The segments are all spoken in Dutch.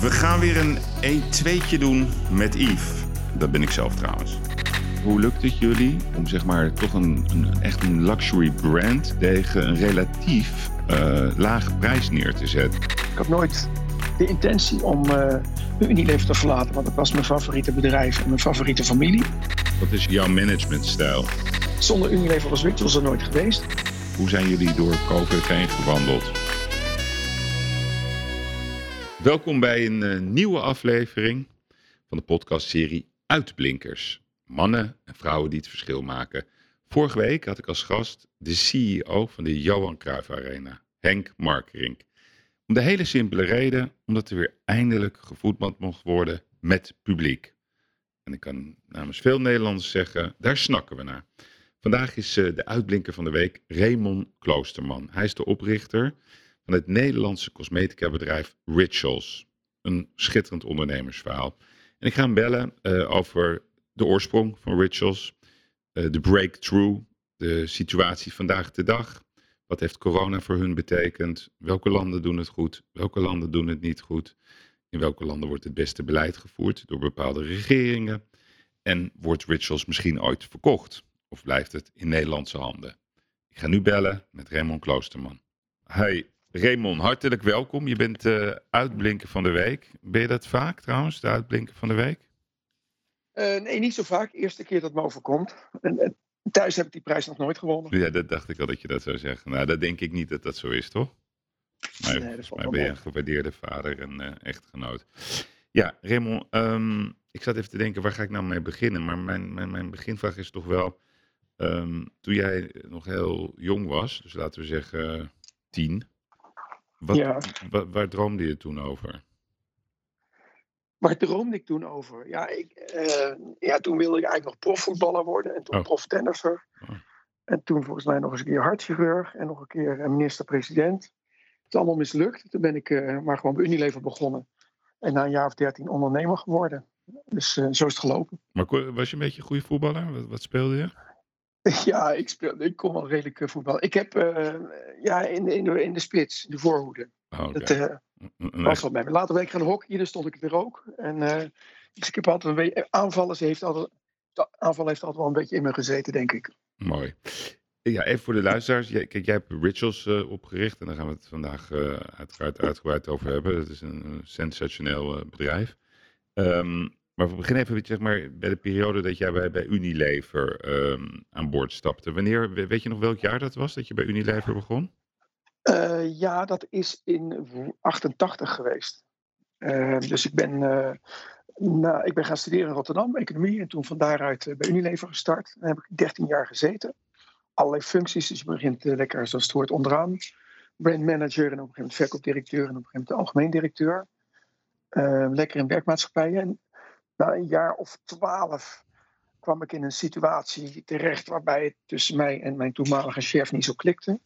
We gaan weer een 1-2'tje doen met Yves. Dat ben ik zelf trouwens. Hoe lukt het jullie om zeg maar toch een, een echt een luxury brand tegen een relatief uh, lage prijs neer te zetten? Ik had nooit de intentie om uh, Unilever te verlaten, want dat was mijn favoriete bedrijf en mijn favoriete familie. Wat is jouw managementstijl? Zonder Unilever was Rituals er nooit geweest. Hoe zijn jullie door COVID heen gewandeld? Welkom bij een uh, nieuwe aflevering van de podcastserie Uitblinkers. Mannen en vrouwen die het verschil maken. Vorige week had ik als gast de CEO van de Johan Cruijff Arena, Henk Markerink. Om de hele simpele reden, omdat er weer eindelijk gevoetbald mocht worden met publiek. En ik kan namens veel Nederlanders zeggen, daar snakken we naar. Vandaag is uh, de uitblinker van de week Raymond Kloosterman. Hij is de oprichter van het Nederlandse cosmetica bedrijf Rituals. Een schitterend ondernemersverhaal. En ik ga hem bellen uh, over de oorsprong van Rituals, uh, de breakthrough, de situatie vandaag de dag. Wat heeft corona voor hun betekend? Welke landen doen het goed? Welke landen doen het niet goed? In welke landen wordt het beste beleid gevoerd door bepaalde regeringen? En wordt Rituals misschien ooit verkocht? Of blijft het in Nederlandse handen? Ik ga nu bellen met Raymond Kloosterman. Hey, Raymond, hartelijk welkom. Je bent uh, uitblinker van de week. Ben je dat vaak trouwens, de uitblinker van de week? Uh, nee, niet zo vaak. Eerste keer dat me overkomt. En, en, thuis heb ik die prijs nog nooit gewonnen. Ja, dat dacht ik al dat je dat zou zeggen. Nou, dat denk ik niet dat dat zo is, toch? Maar nee, ben je een gewaardeerde vader en uh, echtgenoot. Ja, Raymond, um, ik zat even te denken, waar ga ik nou mee beginnen? Maar mijn, mijn, mijn beginvraag is toch wel, um, toen jij nog heel jong was, dus laten we zeggen tien, wat, Ja. wa- waar droomde je toen over? Waar droomde ik toen over? Ja, ik, eh, ja, toen wilde ik eigenlijk nog profvoetballer worden en toen Oh. proftennisser. Oh. En toen volgens mij nog eens een keer hartchirurg en nog een keer eh, minister-president. Het is allemaal mislukt. Toen ben ik eh, maar gewoon bij Unilever begonnen. En na een jaar of dertien ondernemer geworden. Dus zo is het gelopen. Maar was je een beetje een goede voetballer? Wat, wat speelde je? Ja, ik, speel, ik kon wel redelijk eh, voetbal. Ik heb eh, ja, in, de, in, de, in de spits, de voorhoede. Oh. Dat eh, Een- een was wat bij me. Later ben ik gaan hockeyen, daar stond ik weer ook. En dus ik heb altijd een beetje... Aanvallen heeft altijd, aanval heeft altijd wel een beetje in me gezeten, denk ik. Mooi. Ja, even voor de luisteraars. Jij, kijk, jij hebt Rituals opgericht en daar gaan we het vandaag eh, uiteraard uitgebreid over hebben. Het is een, een sensationeel bedrijf. Ehm, maar we beginnen even zeg maar, bij de periode dat jij bij, Unilever ehm, aan boord stapte. Wanneer, we- weet je nog welk jaar dat was dat je bij Unilever begon? Eh, ja, dat is in 88 geweest. Eh, dus ik ben, na, ik ben gaan studeren in Rotterdam, economie. En toen van daaruit eh, bij Unilever gestart. Daar heb ik 13 jaar gezeten. Allerlei functies. Dus je begint lekker, zoals het hoort, onderaan. Brandmanager en op een gegeven moment verkoopdirecteur en op een gegeven moment algemeen directeur. Eh, lekker in werkmaatschappijen. En na een jaar of twaalf kwam ik in een situatie terecht waarbij het tussen mij en mijn toenmalige chef niet zo klikte.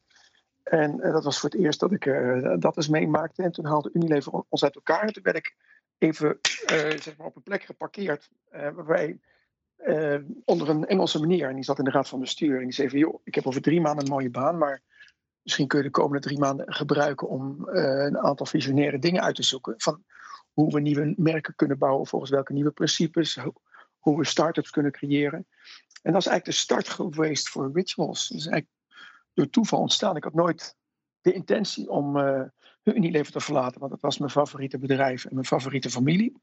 En eh, dat was voor het eerst dat ik eh, dat eens meemaakte. En toen haalde Unilever on- ons uit elkaar. En toen werd ik even eh, zeg maar op een plek geparkeerd. waarbij onder een Engelse meneer. En die zat in de raad van bestuur. En die zei van joh, ik heb over drie maanden een mooie baan. Maar misschien kun je de komende drie maanden gebruiken om een aantal visionaire dingen uit te zoeken. Van hoe we nieuwe merken kunnen bouwen. Volgens welke nieuwe principes. ho- Hoe we start-ups kunnen creëren. En dat is eigenlijk de start geweest voor Rituals. Dus eigenlijk door toeval ontstaan. Ik had nooit de intentie om eh Unilever te verlaten, want dat was mijn favoriete bedrijf en mijn favoriete familie.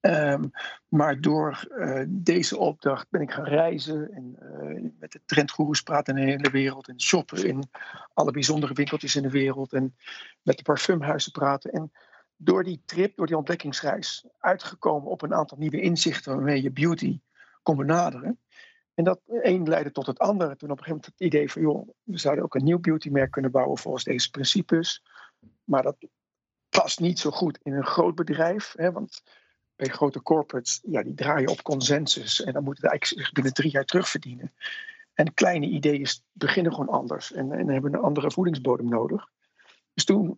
Ehm, maar door eh, deze opdracht ben ik gaan reizen en eh, met de trendgoeroes praten in de hele wereld en shoppen in alle bijzondere winkeltjes in de wereld en met de parfumhuizen praten. En door die trip, door die ontdekkingsreis, uitgekomen op een aantal nieuwe inzichten waarmee je beauty kon benaderen. En dat een leidde tot het andere. Toen op een gegeven moment het idee van, joh, we zouden ook een nieuw beautymerk kunnen bouwen volgens deze principes. Maar dat past niet zo goed in een groot bedrijf. Hè, want bij grote corporates, ja, die draaien op consensus. En dan moeten ze eigenlijk binnen drie jaar terugverdienen. En kleine ideeën beginnen gewoon anders. En, en hebben een andere voedingsbodem nodig. Dus toen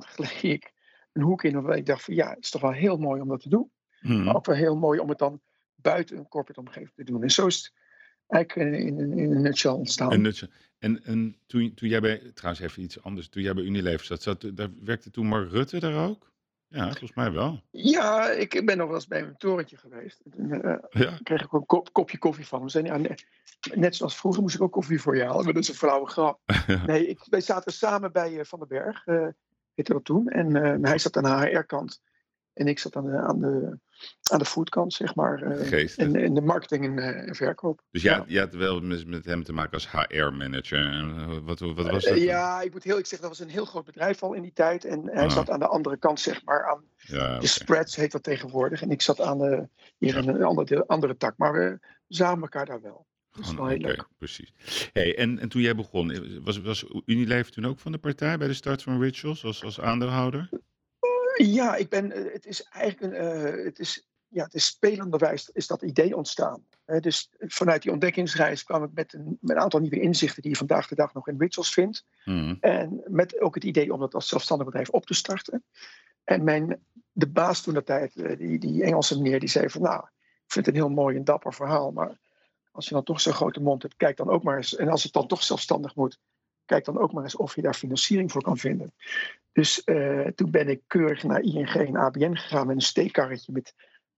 gleed ik een hoek in waarbij ik dacht van, ja, het is toch wel heel mooi om dat te doen. Mhm. Maar ook wel heel mooi om het dan buiten een corporate omgeving te doen. En zo is het eigenlijk eh, in, in, in een nutshell ontstaan. En, nutje- en, en toen, toen jij bij, trouwens even iets anders, toen jij bij Unilever zat, zat daar werkte toen Mark Rutte daar ook? Ja, volgens mij wel. Ja, ik ben nog wel eens bij een torentje geweest. Toen uh, Ja. kreeg ik ook een kop- kopje koffie van hem. Zei, ja, net zoals vroeger moest ik ook koffie voor je halen. Maar dat is een flauwe grap. Nee, ik, wij zaten samen bij eh, Van den Berg, eh heette dat toen. En eh, hij zat aan de HR-kant. En ik zat aan de, aan de, aan de foodkant, zeg maar. eh, en, en de marketing en, eh, en verkoop. Dus Ja. jij had wel met, hem te maken als HR-manager. En eh, wat, wat was Eh, dat? ja, ik moet heel eerlijk zeggen, dat was een heel groot bedrijf al in die tijd. En hij Ah. zat aan de andere kant, zeg maar, aan Ja, de spreads heet dat tegenwoordig. En ik zat aan de, hier in een andere, andere tak. Maar we zagen elkaar daar wel. Oké, precies. Hey, en, en toen jij begon, eh, was, was Unilever toen ook van de partij bij de start van Rituals als, als aandeelhouder? Ja, ik ben, eh, het is eigenlijk een, eh, het is, ja, het is spelenderwijs is dat idee ontstaan. Dus vanuit die ontdekkingsreis kwam ik met een, met een aantal nieuwe inzichten die je vandaag de dag nog in Rituals vindt. Mhm. En met ook het idee om dat als zelfstandig bedrijf op te starten. En mijn, de baas toen dat tijd, eh, die, die Engelse meneer, die zei van nou, ik vind het een heel mooi en dapper verhaal, maar als je dan toch zo'n grote mond hebt, kijk dan ook maar eens. En als het dan toch zelfstandig moet, kijk dan ook maar eens of je daar financiering voor kan vinden. Dus eh, toen ben ik keurig naar ING en ABN gegaan met een steekkarretje met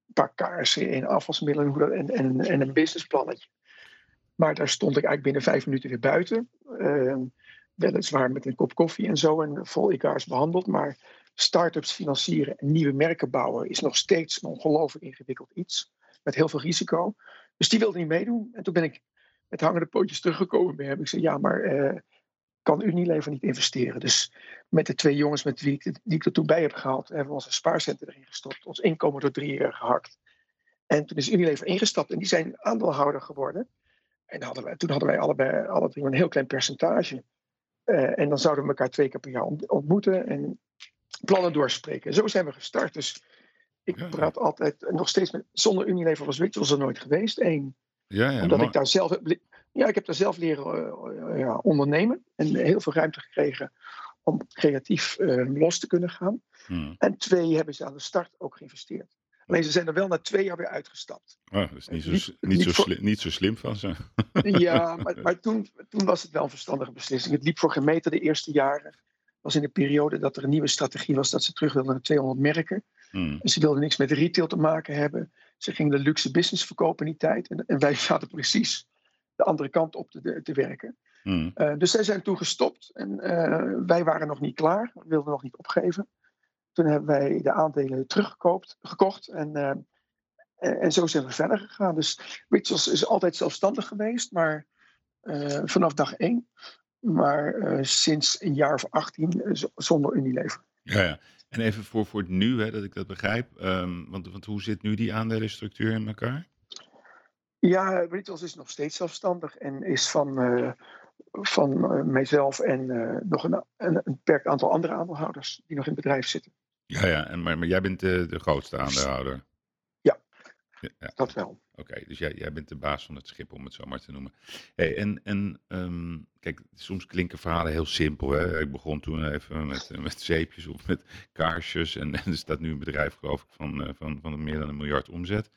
een paar kaarsen en dat- en, en, en een businessplannetje. Maar daar stond ik eigenlijk binnen vijf minuten weer buiten. Eh, weliswaar met een kop koffie en zo en vol egaars behandeld. Maar start-ups financieren en nieuwe merken bouwen is nog steeds een ongelooflijk ingewikkeld iets. Met heel veel risico. Dus die wilde niet meedoen. En toen ben ik met hangende pootjes teruggekomen bij hem. Ik zei, ja, maar eh, kan Unilever niet investeren? Dus met de twee jongens met wie ik, die ik er toen bij heb gehaald, hebben we onze spaarcenten erin gestopt. Ons inkomen door drie jaar gehakt. En toen is Unilever ingestapt en die zijn aandeelhouder geworden. En hadden toen hadden wij allebei, alle drie een heel klein percentage. Eh, en dan zouden we elkaar twee keer per jaar ont- ontmoeten en plannen doorspreken. Zo zijn we gestart. Dus ik praat altijd, en nog steeds met, zonder Unilever was Rituals er nooit geweest. Eén, Ja, ja. omdat ik daar zelf heb, ja, ik heb daar zelf leren eh, ja, ondernemen. En heel veel ruimte gekregen om creatief eh, los te kunnen gaan. Mhm. En twee, hebben ze aan de start ook geïnvesteerd. Alleen ze zijn er wel na twee jaar weer uitgestapt. Oh, dat is niet zo, Niet- zo slim, niet zo slim van ze. Ja, maar, maar toen, toen was het wel een verstandige beslissing. Het liep voor geen meter de eerste jaren. Was in de periode dat er een nieuwe strategie was dat ze terug wilden naar 200 merken. Mhm. En ze wilden niks met retail te maken hebben. Ze gingen de luxe business verkopen in die tijd. En, en wij zaten precies de andere kant op te, te werken. Mhm. Eh, dus zij zijn toen gestopt. En eh, wij waren nog niet klaar. We wilden nog niet opgeven. Toen hebben wij de aandelen teruggekoopt, gekocht. En, eh, en, en zo zijn we verder gegaan. Dus Rituals is altijd zelfstandig geweest. Maar vanaf dag één. Maar sinds een jaar of 18 eh, z- zonder Unilever. Ja, ja. En even voor, voor het nu, hè, dat ik dat begrijp. ehm, want, want hoe zit nu die aandelenstructuur in elkaar? Ja, Rituals is nog steeds zelfstandig en is van, eh, van eh, mijzelf en eh, nog een, een, een beperkt aantal andere aandeelhouders die nog in het bedrijf zitten. Ja, ja. En, maar, maar jij bent de, de grootste aandeelhouder. Ja. Dat wel. Oké, dus jij, jij bent de baas van het schip, om het zo maar te noemen. Hey, en en ehm, kijk, soms klinken verhalen heel simpel. Hè? Ik begon toen even met, eh, met zeepjes of met kaarsjes. En, en er staat nu een bedrijf, geloof ik, van, eh, van, van meer dan een miljard omzet.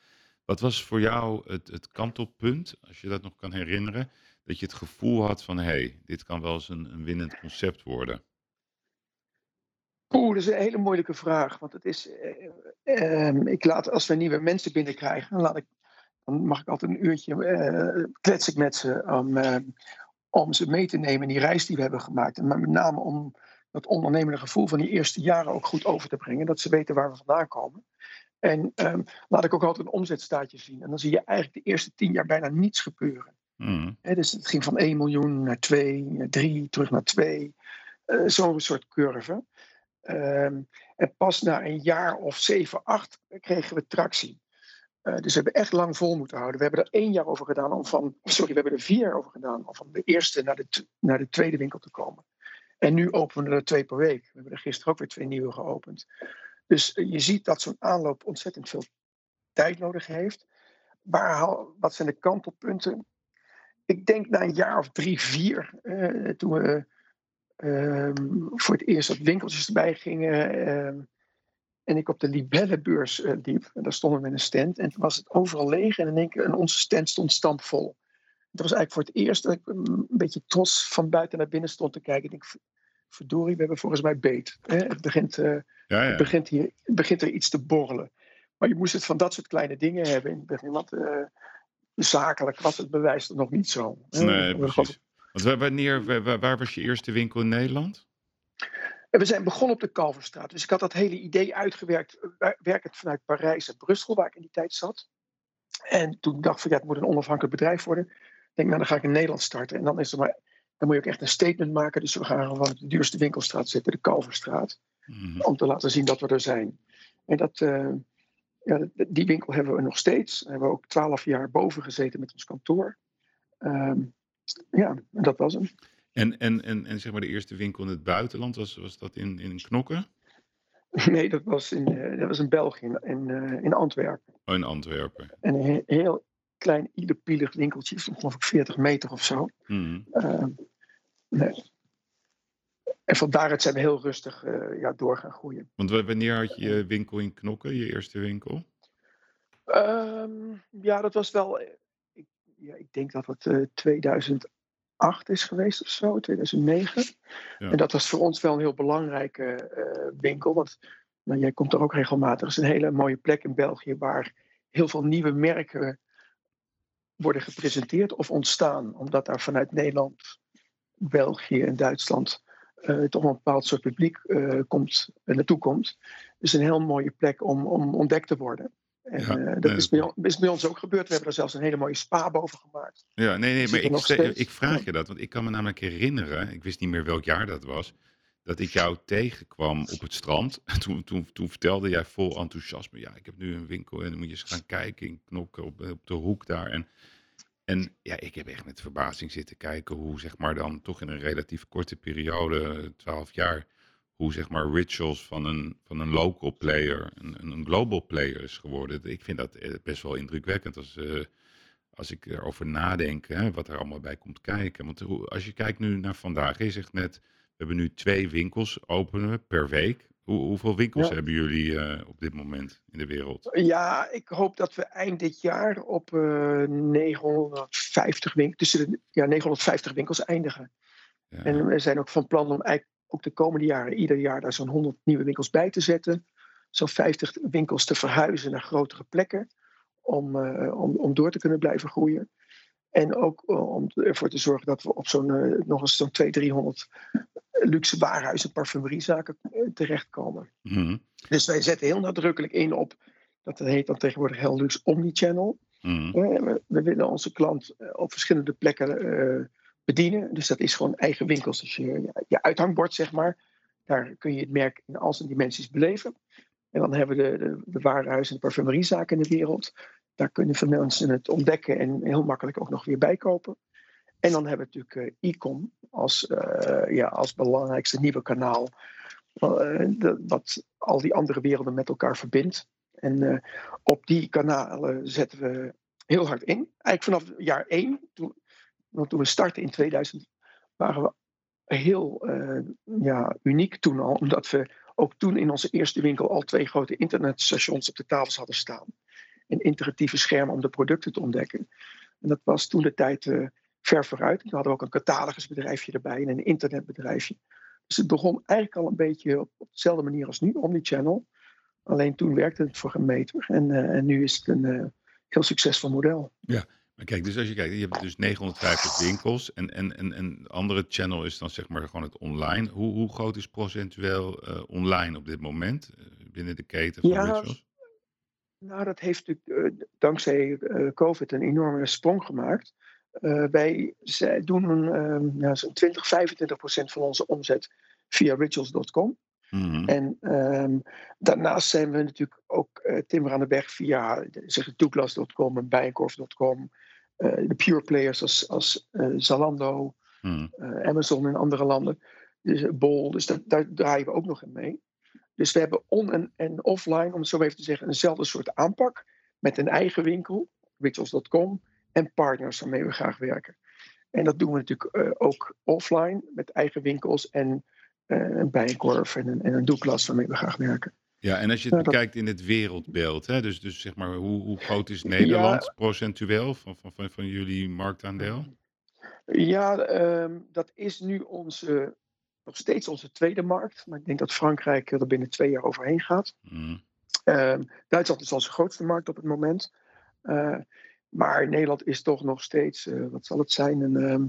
Wat was voor jou het, het kantelpunt, als je dat nog kan herinneren, dat je het gevoel had van, hé, hey, dit kan wel eens een, een winnend concept worden? Oeh, dat is een hele moeilijke vraag. Want het is. eh, ehm, ik laat, als we nieuwe mensen binnenkrijgen, dan, laat ik, dan mag ik altijd een uurtje eh klets ik met ze om, eh, om ze mee te nemen in die reis die we hebben gemaakt. En maar met name om dat ondernemende gevoel van die eerste jaren ook goed over te brengen. Dat ze weten waar we vandaan komen. En ehm, laat ik ook altijd een omzetstaatje zien. En dan zie je eigenlijk de eerste tien jaar bijna niets gebeuren. Hè, dus het ging van 1 miljoen naar 2, naar 3, terug naar 2. Eh, Zo'n soort curve. Ehm, en pas na een jaar of 7, 8 kregen we tractie. Eh, dus we hebben echt lang vol moeten houden. We hebben er één jaar over gedaan om van. Sorry, we hebben er vier jaar over gedaan om van de eerste naar de, naar de tweede winkel te komen. En nu openen we er twee per week. We hebben er gisteren ook weer twee nieuwe geopend. Dus eh, je ziet dat zo'n aanloop ontzettend veel tijd nodig heeft. Waar, wat zijn de kantelpunten? ik denk na een jaar of drie, vier, eh, toen we ehm, voor het eerst wat winkeltjes erbij gingen. ehm, en ik op de Libellenbeurs eh, liep. En daar stonden we met een stand. En toen was het overal leeg. En in één keer, en onze stand stond stampvol. Dat was eigenlijk voor het eerst dat ik mm, een beetje trots van buiten naar binnen stond te kijken. Ik denk, verdorie, we hebben volgens mij beet. Hè? Het, begint, uh, ja, ja. Het, begint hier, het begint er iets te borrelen. Maar je moest het van dat soort kleine dingen hebben in het begin. Want uh, zakelijk was het bewijs nog niet zo. Nee, precies. Want wanneer, waar, was je eerste winkel in Nederland? En we zijn begonnen op de Kalverstraat. Dus ik had dat hele idee uitgewerkt, werkend vanuit Parijs en Brussel, waar ik in die tijd zat. En toen dacht ik van ja, het moet een onafhankelijk bedrijf worden. Ik denk, nou dan ga ik in Nederland starten. En dan, is er maar, dan moet je ook echt een statement maken. Dus we gaan gewoon op de duurste winkelstraat zitten, de Kalverstraat. Mm Om te laten zien dat we er zijn. En dat, uh, ja, die winkel hebben we nog steeds. Daar hebben we ook twaalf jaar boven gezeten met ons kantoor. Um, ja, dat was hem. En, en, en, en zeg maar de eerste winkel in het buitenland, was, was dat in, in Knokken? Nee, dat was in, uh, dat was in België, in, uh, in Antwerpen. Oh, in Antwerpen. En een heel klein, iederpielig winkeltje, van geloof ik 40 meter of zo. Mm. Uh, nee. En van daaruit zijn we heel rustig uh, ja, door gaan groeien. Want wanneer had je je winkel in Knokken, je eerste winkel? Um, ja, dat was wel. Ik, ja, ik denk dat het 2008 is geweest of zo, 2009. Ja. En dat was voor ons wel een heel belangrijke uh, winkel. Want nou, jij komt er ook regelmatig. Het is een hele mooie plek in België waar heel veel nieuwe merken worden gepresenteerd of ontstaan. Omdat daar vanuit Nederland, België en Duitsland uh, toch een bepaald soort publiek komt, naartoe komt. Dus een heel mooie plek om, om ontdekt te worden. En ja, dat is, bij ons, is, bij ons, ook gebeurd. We hebben er zelfs een hele mooie spa boven gemaakt. Ja, nee, nee, maar ik, ik, vraag je dat, want ik kan me namelijk herinneren, ik wist niet meer welk jaar dat was, dat ik jou tegenkwam op het strand. Toen, toen, toen vertelde jij vol enthousiasme, ja, ik heb nu een winkel en dan moet je eens gaan kijken in Knokken op, op de hoek daar. En en ja, ik heb echt met verbazing zitten kijken hoe, zeg maar, dan toch in een relatief korte periode, 12 jaar, hoe, zeg maar, rituals van een, van een local player een, een global player is geworden. Ik vind dat eh, best wel indrukwekkend als, uh, als ik erover nadenk, hè, wat er allemaal bij komt kijken. Want als je kijkt nu naar vandaag, je zegt net, we hebben nu twee winkels openen per week. Hoe, hoeveel winkels ja. hebben jullie uh, op dit moment in de wereld? Ja, ik hoop dat we eind dit jaar op uh, 950 winkels, tussen de, ja, 950 winkels eindigen. Ja. En we zijn ook van plan om eigenlijk ook de komende jaren ieder jaar daar zo'n 100 nieuwe winkels bij te zetten. Zo'n 50 winkels te verhuizen naar grotere plekken. Om, uh, om, om door te kunnen blijven groeien. En ook om ervoor te zorgen dat we op zo'n nog eens zo'n 200, 300 luxe warenhuizen, parfumeriezaken eh, terechtkomen. Mm Dus wij zetten heel nadrukkelijk in op, dat heet dan tegenwoordig heel luxe omnichannel. Mm we, we, willen onze klant eh, op verschillende plekken bedienen. Dus dat is gewoon eigen winkels. Dus je, je uithangbord, zeg maar. Daar kun je het merk in al zijn dimensies beleven. En dan hebben we de, de, de en de parfumeriezaken in de wereld. Daar kunnen veel mensen het ontdekken en heel makkelijk ook nog weer bijkopen. En dan hebben we natuurlijk uh, e-com als, uh, ja, als belangrijkste nieuwe kanaal. De, wat al die andere werelden met elkaar verbindt. En op die kanalen zetten we heel hard in. Eigenlijk vanaf jaar één, toen, want toen we startten in 2000, waren we heel ja, uniek toen al. Omdat we ook toen in onze eerste winkel al twee grote internetstations op de tafels hadden staan. En interactieve schermen om de producten te ontdekken. En dat was toen de tijd ver vooruit. We hadden ook een catalogusbedrijfje erbij en een internetbedrijfje. Dus het begon eigenlijk al een beetje op, dezelfde manier als nu, omnichannel. Alleen toen werkte het voor geen meter. En, uh, en nu is het een heel succesvol model. Ja, kijk, dus als je kijkt, je hebt dus 950 winkels. En, en, en, en andere channel is dan zeg maar gewoon het online. Hoe, hoe groot is procentueel uh, online op dit moment binnen de keten van ja, Rituals? Nou, dat heeft natuurlijk dankzij COVID een enorme sprong gemaakt. Wij doen nou, zo'n 20, 25 procent van onze omzet via rituals.com. Mm-hmm. En um, daarnaast zijn we natuurlijk ook uh, timmer aan de weg via zeg, Douglas.com en Bijenkorf.com. Uh, de pure players als, als Zalando, mm. Amazon en andere landen. Dus Bol, dus dat, daar draaien we ook nog in mee. Dus we hebben on- en, en offline, om het zo even te zeggen, eenzelfde soort aanpak. Met een eigen winkel, rituals.com en partners waarmee we graag werken. En dat doen we natuurlijk uh, ook offline met eigen winkels en uh, een Bijenkorf en een, en een Douglas waarmee we graag werken. Ja, en als je het bekijkt in het wereldbeeld, hè, dus, dus zeg maar, hoe, hoe groot is Nederland ja, procentueel van, van, van, van, jullie marktaandeel? Ja, um, dat is nu onze nog steeds onze tweede markt. Maar ik denk dat Frankrijk er binnen twee jaar overheen gaat. Mhm. Ehm, Duitsland is onze grootste markt op het moment. Eh, maar Nederland is toch nog steeds, eh, wat zal het zijn, een ehm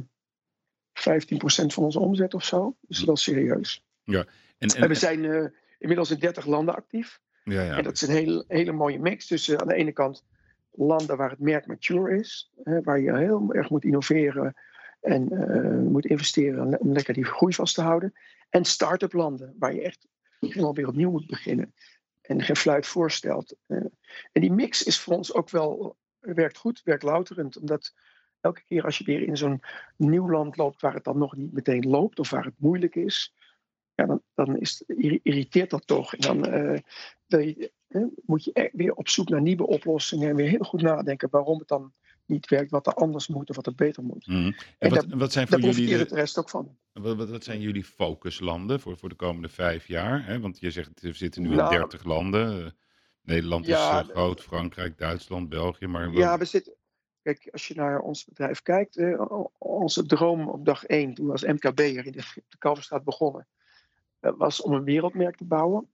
15% van onze omzet of zo. Dus wel serieus. En, En, en, we zijn eh, inmiddels in 30 landen actief. ja, ja, en dat is een hele, hele mooie mix tussen aan de ene kant landen waar het merk mature is, hè, waar je heel erg moet innoveren en eh, moet investeren om lekker die groei vast te houden. En start-up landen, waar je echt helemaal weer opnieuw moet beginnen en geen fluit voorstelt. Eh, en die mix is voor ons ook wel, werkt goed, werkt louterend, omdat elke keer als je weer in zo'n nieuw land loopt waar het dan nog niet meteen loopt of waar het moeilijk is, ja, dan, dan is, het- irri- irriteert dat toch. En dan eh, wil je, moet je echt weer op zoek naar nieuwe oplossingen en weer heel goed nadenken waarom het dan niet werkt, wat er anders moet of wat er beter moet. Mhm. En En wat, wat zijn voor jullie de, de rest ook van. wat, wat, wat zijn jullie focuslanden voor, voor de komende vijf jaar? Hè? Want je zegt, we zitten nu in Nou, 30 landen. Nederland Ja, is groot, Frankrijk, Duitsland, België. Maar Ja, we zitten. Kijk, als je naar ons bedrijf kijkt, eh, onze droom op dag één, toen we als MKB'er in de, de Kalverstraat begonnen, was om een wereldmerk te bouwen.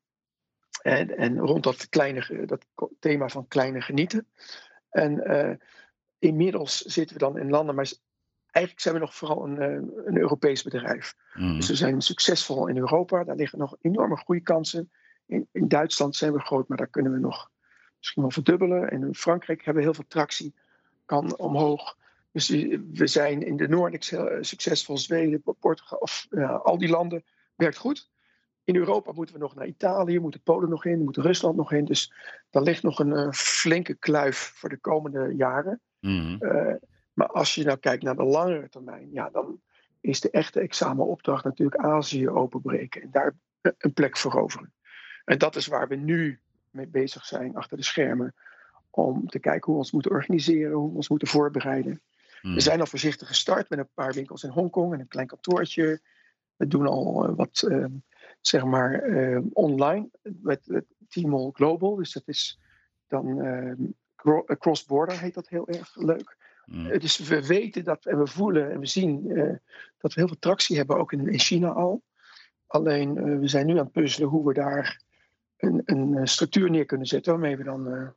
En, en rond dat, kleine, ge- dat thema van kleine genieten. En eh, inmiddels zitten we dan in landen, maar eigenlijk zijn we nog vooral een, eh, een Europees bedrijf. Mhm. Dus we zijn succesvol in Europa. Daar liggen nog enorme groeikansen. In, in Duitsland zijn we groot, maar daar kunnen we nog misschien wel verdubbelen. En in Frankrijk hebben we heel veel tractie, kan omhoog. Dus we zijn in de Noordics heel eh, succesvol. Zweden, Portugal, of ja, al die landen werkt goed. In Europa moeten we nog naar Italië, moeten Polen nog in, moet Rusland nog in. Dus daar ligt nog een eh, flinke kluif voor de komende jaren. Mhm. Eh, maar als je nou kijkt naar de langere termijn, ja, dan is de echte examenopdracht natuurlijk Azië openbreken en daar eh, een plek veroveren. En dat is waar we nu mee bezig zijn achter de schermen. Om te kijken hoe we ons moeten organiseren, hoe we ons moeten voorbereiden. Mhm. We zijn al voorzichtig gestart met een paar winkels in Hongkong en een klein kantoortje. We doen al wat, zeg maar, eh, online met het Tmall Global. Dus dat is dan eh, cro- eh, cross-border, heet dat heel erg leuk. Mhm. Eh, Dus we weten dat en we voelen en we zien dat we heel veel tractie hebben, ook in, in China al. Alleen we zijn nu aan het puzzelen hoe we daar een, een structuur neer kunnen zetten waarmee we dan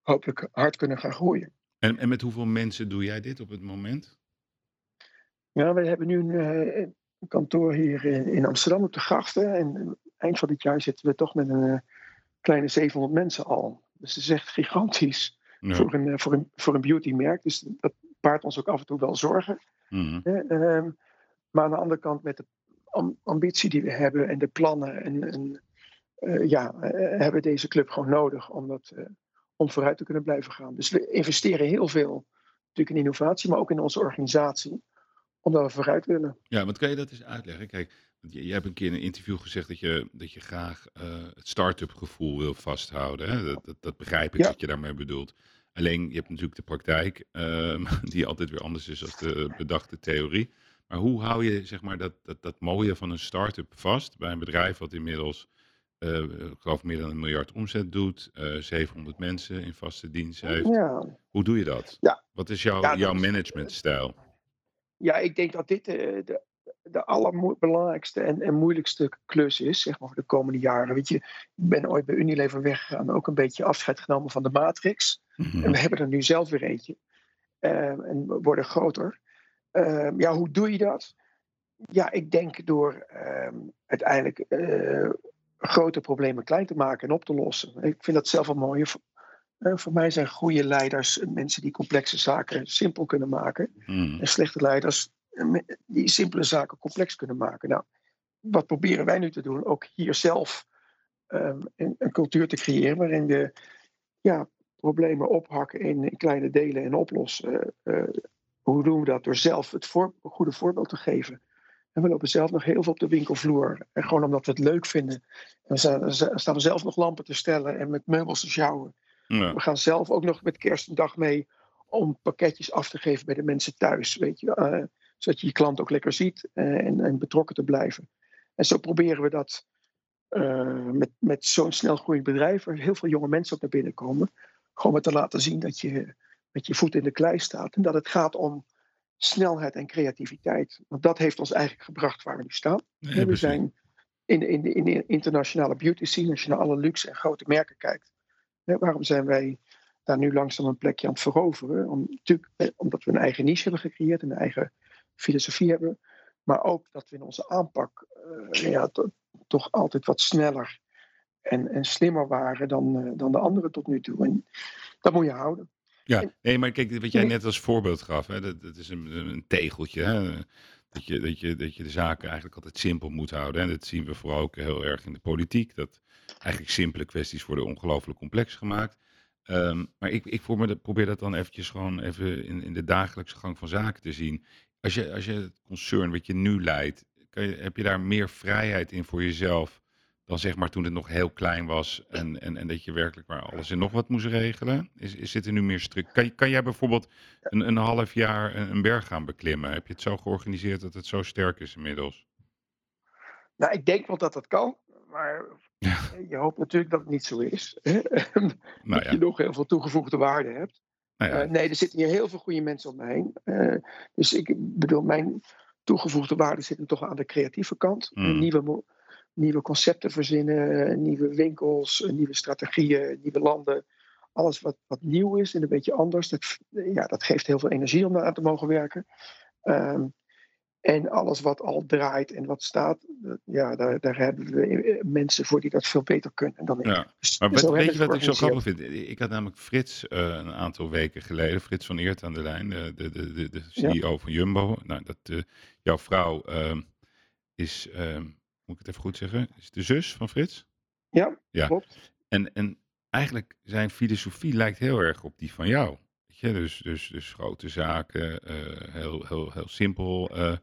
hopelijk hard kunnen gaan groeien. En, en met hoeveel mensen doe jij dit op het moment? Ja, we hebben nu een kantoor hier in, in Amsterdam op de grachten. En eind van dit jaar zitten we toch met een eh, kleine 700 mensen al. Dus het is echt gigantisch Ja. voor, een, eh, voor, een, voor een beautymerk. Dus dat baart ons ook af en toe wel zorgen. Mhm. Ehm, maar aan de andere kant met de am- ambitie die we hebben en de plannen. En, en eh, ja, hebben we deze club gewoon nodig om, dat, om vooruit te kunnen blijven gaan. Dus we investeren heel veel natuurlijk in innovatie, maar ook in onze organisatie. Omdat we vooruit willen. Ja, want kan je dat eens uitleggen? Kijk, je, je hebt een keer in een interview gezegd dat je, dat je graag eh, het start-up gevoel wil vasthouden. Hè? Dat, dat, dat begrijp ik Ja. wat je daarmee bedoelt. Alleen, je hebt natuurlijk de praktijk, ehm, die altijd weer anders is dan de bedachte theorie. Maar hoe hou je zeg maar, dat, dat, dat mooie van een start-up vast bij een bedrijf wat inmiddels, eh, ik geloof, meer dan een miljard omzet doet, eh 700 mensen in vaste dienst heeft? Ja, Hoe doe je dat? Ja. Wat is jouw, jouw managementstijl? Ja ik denk dat dit eh, de, de allerbelangrijkste en, en moeilijkste klus is, zeg maar, voor de komende jaren. Weet je, ik ben ooit bij Unilever weggegaan, ook een beetje afscheid genomen van de matrix. Mhm. En we hebben er nu zelf weer eentje. Ehm, en we worden groter. Ehm, ja, hoe doe je dat? Ja, ik denk door ehm, uiteindelijk eh, grote problemen klein te maken en op te lossen. Ik vind dat zelf wel mooi. Voor, eh, voor mij zijn goede leiders mensen die complexe zaken simpel kunnen maken. Mhm. En slechte leiders eh, die simpele zaken complex kunnen maken. Nou, wat proberen wij nu te doen? Ook hier zelf ehm, een, een cultuur te creëren waarin we ja, problemen ophakken in, in kleine delen en oplossen. Eh, hoe doen we dat? Door zelf het voor, goede voorbeeld te geven. En we lopen zelf nog heel veel op de winkelvloer. En gewoon omdat we het leuk vinden. En we staan, we staan we zelf nog lampen te stellen en met meubels te sjouwen. Ja. We gaan zelf ook nog met kerst een dag mee om pakketjes af te geven bij de mensen thuis. Weet je, eh, zodat je je klant ook lekker ziet eh, en, en betrokken te blijven. En zo proberen we dat eh, met, met zo'n snel groeiend bedrijf, waar heel veel jonge mensen ook naar binnen komen, gewoon maar te laten zien dat je met je voet in de klei staat. En dat het gaat om snelheid en creativiteit. Want dat heeft ons eigenlijk gebracht waar we nu staan. Ja, we zijn in, in, in de internationale beauty scene, als je naar alle luxe en grote merken kijkt. Hè, waarom zijn wij daar nu langzaam een plekje aan het veroveren? Om, natuurlijk, omdat we een eigen niche hebben gecreëerd, een eigen filosofie hebben. Maar ook dat we in onze aanpak uh, ja, toch altijd wat sneller en, en slimmer waren dan, uh, dan de anderen tot nu toe. En dat moet je houden. Ja, nee, maar kijk, wat jij net als voorbeeld gaf, hè, dat, dat is een, een tegeltje. Hè, dat, je, dat, je, dat je de zaken eigenlijk altijd simpel moet houden. En dat zien we vooral ook heel erg in de politiek. Dat eigenlijk simpele kwesties worden ongelooflijk complex gemaakt. Um, maar ik, ik me, probeer dat dan eventjes gewoon even in, in de dagelijkse gang van zaken te zien. Als je, als je het concern wat je nu leidt, kan je, heb je daar meer vrijheid in voor jezelf dan zeg maar toen het nog heel klein was en, en, en dat je werkelijk maar alles en nog wat moest regelen? Is, is zit er nu meer strikt? Kan, kan jij bijvoorbeeld een, een half jaar een, een berg gaan beklimmen? Heb je het zo georganiseerd dat het zo sterk is inmiddels? Nou, ik denk wel dat dat kan, maar je hoopt natuurlijk dat het niet zo is. nou, dat ja. je nog heel veel toegevoegde waarde hebt. Nou ja. uh, nee, er zitten hier heel veel goede mensen om me heen. Uh, dus ik bedoel, mijn toegevoegde waarde zit toch aan de creatieve kant. Mm. Nieuwe nieuwe concepten verzinnen, nieuwe winkels, nieuwe strategieën, nieuwe landen. Alles wat, wat nieuw is en een beetje anders, dat, ja, dat geeft heel veel energie om aan te mogen werken. Um, en alles wat al draait en wat staat, ja, daar, daar hebben we mensen voor die dat veel beter kunnen dan ik. Ja. Dus, maar weet, weet je wat ik zo grappig vind? Ik had namelijk Frits uh, een aantal weken geleden, Frits van Eert aan de lijn, de, de, de, de CEO ja. van Jumbo. Nou, dat, uh, jouw vrouw uh, is moet ik het even goed zeggen, is de zus van Frits? Ja, ja. klopt. En, en eigenlijk zijn filosofie lijkt heel erg op die van jou. Weet je? Dus, dus, dus grote zaken, uh, heel, heel, heel simpel uh,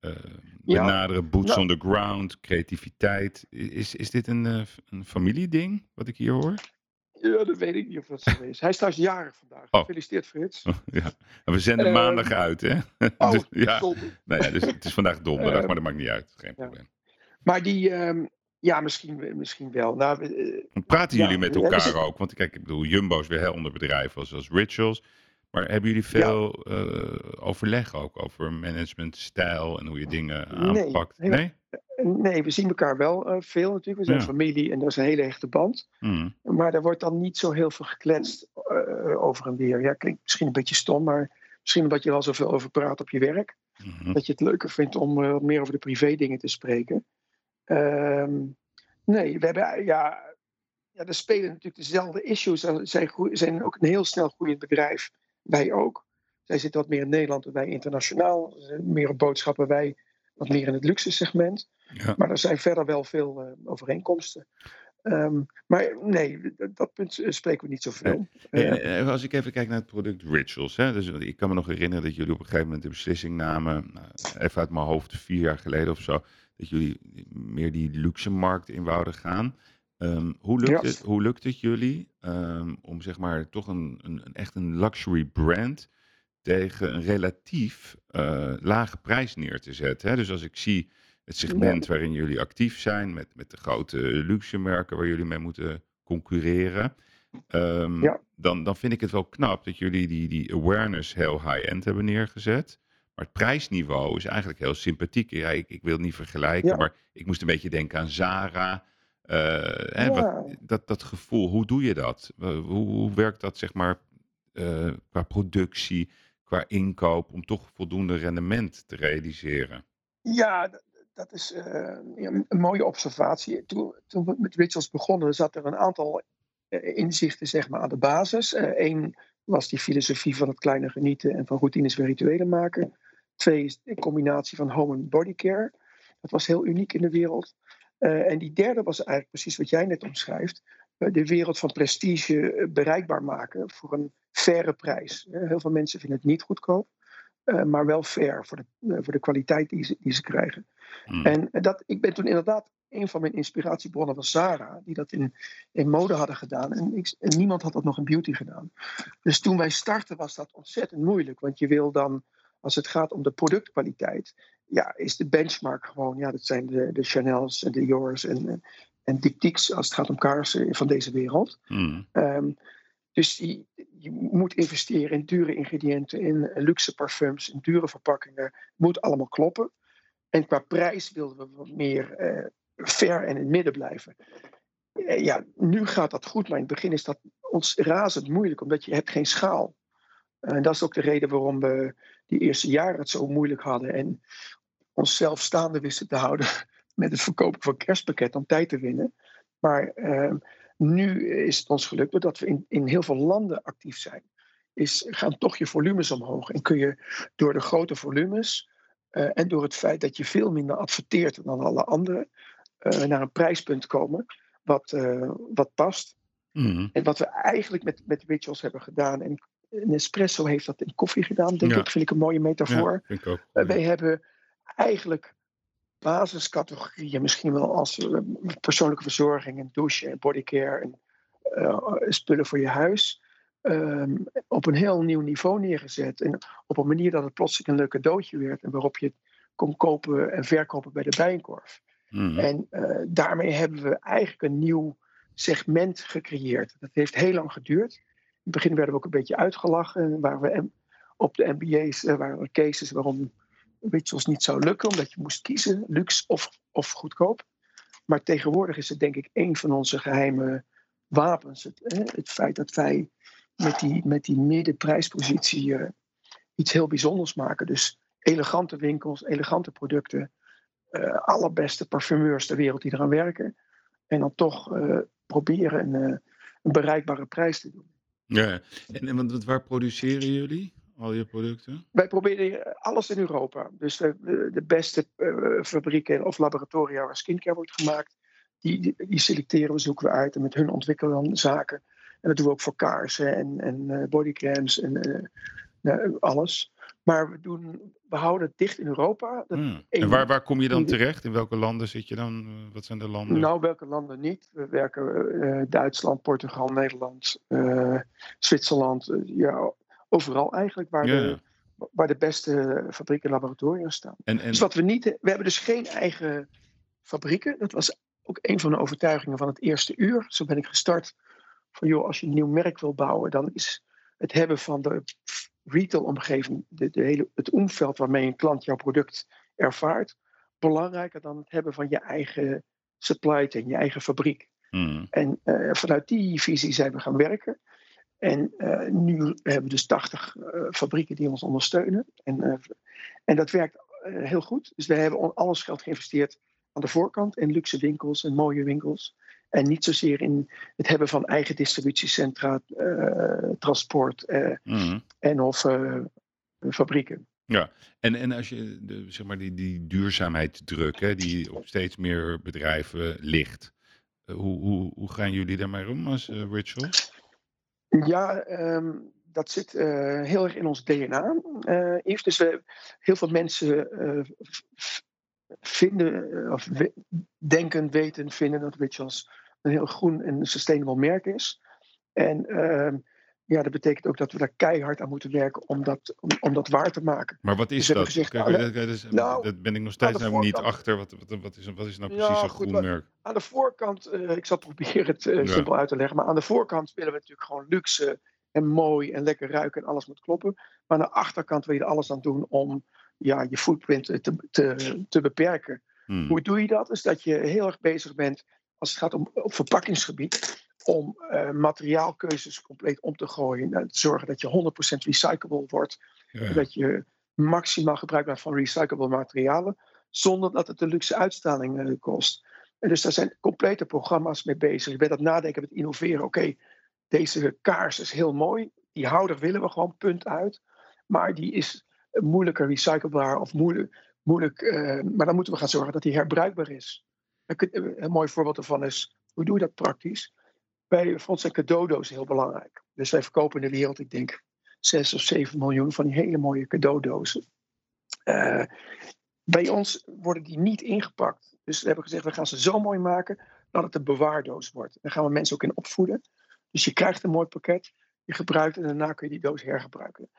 uh, benaderen, ja. boots nou, on the ground, creativiteit. Is, is dit een, een familieding, wat ik hier hoor? Ja, dat weet ik niet of dat zo is. Hij is trouwens jarig vandaag. Oh. Gefeliciteerd, Frits. Oh, ja. En we zenden maandag uit, hè? Oh, dus, ja. Nou ja, dus het is vandaag donderdag, maar dat maakt niet uit. Geen probleem. Maar die, um, ja, misschien, misschien wel. Nou, uh, Praten jullie met elkaar ja, ook? Want kijk, ik bedoel, Jumbo is weer heel ander bedrijf als, als Rituals. Maar hebben jullie veel ja. uh, overleg ook over managementstijl en hoe je dingen aanpakt? Nee, nee? nee we zien elkaar wel uh, veel natuurlijk. We zijn ja. familie en dat is een hele hechte band. Mm. Maar er wordt dan niet zo heel veel gekletst uh, over en weer. Ja, klinkt misschien een beetje stom, maar misschien omdat je er al zoveel over praat op je werk. Mm -hmm. Dat je het leuker vindt om meer over de privé dingen te spreken. Um, nee, we hebben ja, ja, er spelen natuurlijk dezelfde issues. Zij zijn, zijn ook een heel snel groeiend bedrijf. Wij ook. Zij zitten wat meer in Nederland en wij internationaal. Meer op boodschappen, wij wat meer in het luxe segment. Ja. Maar er zijn verder wel veel uh, overeenkomsten. Um, maar nee, dat punt spreken we niet zoveel. Uh, als ik even kijk naar het product Rituals. Hè, dus ik kan me nog herinneren dat jullie op een gegeven moment de beslissing namen. Even uit mijn hoofd, vier jaar geleden of zo dat jullie meer die luxe markt in wouden gaan. Um, hoe, lukt ja. het, hoe lukt het jullie um, om zeg maar toch een, een, een, echt een luxury brand tegen een relatief uh, lage prijs neer te zetten? Hè? Dus als ik zie het segment ja. waarin jullie actief zijn, met, met de grote luxe merken waar jullie mee moeten concurreren, um, ja. dan, dan vind ik het wel knap dat jullie die, die awareness heel high-end hebben neergezet. Maar het prijsniveau is eigenlijk heel sympathiek. Ja, ik, ik wil het niet vergelijken, ja. maar ik moest een beetje denken aan Zara. Uh, hè, ja. wat, dat, dat gevoel, hoe doe je dat? Hoe, hoe, werkt dat, zeg maar, uh, qua productie, qua inkoop, om toch voldoende rendement te realiseren? Ja, dat is een mooie observatie. Toen, toen we met Rituals begonnen, zat er een aantal inzichten zeg maar, aan de basis. Eén was die filosofie van het kleine genieten en van routines weer rituelen maken. Twee is een combinatie van home en body care. Dat was heel uniek in de wereld. Uh, en die derde was eigenlijk precies wat jij net omschrijft. Uh, de wereld van prestige uh, bereikbaar maken voor een faire prijs. heel veel mensen vinden het niet goedkoop, maar wel fair voor de, voor de kwaliteit die ze, die ze krijgen. Hmm. En dat, ik ben toen inderdaad een van mijn inspiratiebronnen was Sarah, die dat in, in mode hadden gedaan. En, ik, en niemand had dat nog in beauty gedaan. Dus toen wij startten was dat ontzettend moeilijk, want je wil dan als het gaat om de productkwaliteit, ja, is de benchmark gewoon, ja, dat zijn de, de Chanel's en de Yours en, en Diptyques als het gaat om kaarsen van deze wereld. Mm. Um, Dus die, je moet investeren in dure ingrediënten, in luxe parfums, in dure verpakkingen. Het moet allemaal kloppen. En qua prijs wilden we wat meer uh, ver en in het midden blijven. Uh, ja, nu gaat dat goed, maar in het begin is dat ons razend moeilijk, omdat je hebt geen schaal. En dat is ook de reden waarom we die eerste jaren het zo moeilijk hadden en onszelf staande wisten te houden met het verkopen van kerstpakket om tijd te winnen. Maar uh, nu is het ons gelukt, doordat we in, in heel veel landen actief zijn, is, gaan toch je volumes omhoog. En kun je door de grote volumes uh, en door het feit dat je veel minder adverteert dan alle anderen, uh, naar een prijspunt komen wat, wat past. Mm. En wat we eigenlijk met, met rituals hebben gedaan, en Nespresso heeft dat in koffie gedaan, denk Ja. ik, vind ik een mooie metafoor. Ja, ik ook. Uh, wij hebben eigenlijk basiscategorieën, misschien wel als uh, persoonlijke verzorging en douche en bodycare en uh, spullen voor je huis. Um, op een heel nieuw niveau neergezet. En op een manier dat het plotseling een leuk cadeautje werd. En waarop je het kon kopen en verkopen bij de bijenkorf. Mhm. En uh, daarmee hebben we eigenlijk een nieuw segment gecreëerd. Dat heeft heel lang geduurd. In het begin werden we ook een beetje uitgelachen. Waar we op de MBA's uh, waren er cases waarom rituals niet zou lukken, omdat je moest kiezen, luxe of, of goedkoop. Maar tegenwoordig is het denk ik een van onze geheime wapens. Het, het feit dat wij met die, met die middenprijspositie uh, iets heel bijzonders maken. Dus elegante winkels, elegante producten, uh, allerbeste parfumeurs ter wereld die eraan werken. En dan toch proberen een, een, bereikbare prijs te doen. Ja, en, en waar produceren jullie? al je producten? Wij proberen alles in Europa. Dus de, de beste uh, fabrieken of laboratoria waar skincare wordt gemaakt, die, die, selecteren we, zoeken we uit en met hun ontwikkelen dan zaken. En dat doen we ook voor kaarsen en, en bodycremes en uh, alles. Maar we, doen, we houden het dicht in Europa. Hmm. En waar, waar kom je dan terecht? In welke landen zit je dan? Wat zijn de landen? Nou, welke landen niet? We werken Duitsland, Portugal, Nederland, Zwitserland. ja, overal eigenlijk waar, de, waar de beste fabrieken en laboratoria staan. En, en... Dus wat we niet, we hebben dus geen eigen fabrieken. Dat was ook een van de overtuigingen van het eerste uur. Zo ben ik gestart van joh, als je een nieuw merk wil bouwen, dan is het hebben van de retail-omgeving, de, de hele, het omveld waarmee een klant jouw product ervaart, belangrijker dan het hebben van je eigen supply chain, je eigen fabriek. Hmm. En uh, vanuit die visie zijn we gaan werken. En uh, nu hebben we dus 80 uh, fabrieken die ons ondersteunen. En, en dat werkt heel goed. Dus we hebben alles geld geïnvesteerd aan de voorkant in luxe winkels en mooie winkels. En niet zozeer in het hebben van eigen distributiecentra, transport mm. en of fabrieken. Ja, en, en als je de, zeg maar die, die duurzaamheidsdruk, hè, die op steeds meer bedrijven ligt. Hoe, hoe, hoe gaan jullie daarmee om als Ritual? Ja, um, dat zit uh, heel erg in ons DNA, uh, Yves. Dus we, heel veel mensen uh, vinden, of we, denken, weten, vinden dat Rituals een heel groen en sustainable merk is. En ja, dat betekent ook dat we daar keihard aan moeten werken om dat, om, om dat waar te maken. Maar wat is dus dat? Gezegd, Kijk, dat, is, nou, dat ben ik nog steeds nou niet achter. Wat, wat, wat, is, wat is nou precies ja, een groen goed, merk? Aan de voorkant, uh, ik zal proberen het uh, ja. simpel uit te leggen, maar aan de voorkant willen we natuurlijk gewoon luxe en mooi en lekker ruiken en alles moet kloppen. Maar aan de achterkant wil je er alles aan doen om ja, je footprint te, te, te beperken. Hmm. Hoe doe je dat? Is dat je heel erg bezig bent, als het gaat om op verpakkingsgebied, om uh, materiaalkeuzes compleet om te gooien. En te zorgen dat je 100% recyclable wordt. Ja. Dat je maximaal gebruik maakt van recyclable materialen. Zonder dat het de luxe uitstraling uh, kost. En dus daar zijn complete programma's mee bezig. Je bent het nadenken met innoveren. Oké, okay, deze kaars is heel mooi. Die houder willen we gewoon, punt uit. Maar die is moeilijker recyclebaar of moeilijk. moeilijk uh, maar dan moeten we gaan zorgen dat die herbruikbaar is. Een mooi voorbeeld daarvan is, hoe doe je dat praktisch? Bij ons zijn cadeaudozen heel belangrijk. Dus wij verkopen in de wereld, ik denk, 6 of 7 miljoen van die hele mooie cadeaudozen. Uh, bij ons worden die niet ingepakt. Dus we hebben gezegd, we gaan ze zo mooi maken dat het een bewaardoos wordt. Daar gaan we mensen ook in opvoeden. Dus je krijgt een mooi pakket, je gebruikt en daarna kun je die doos hergebruiken.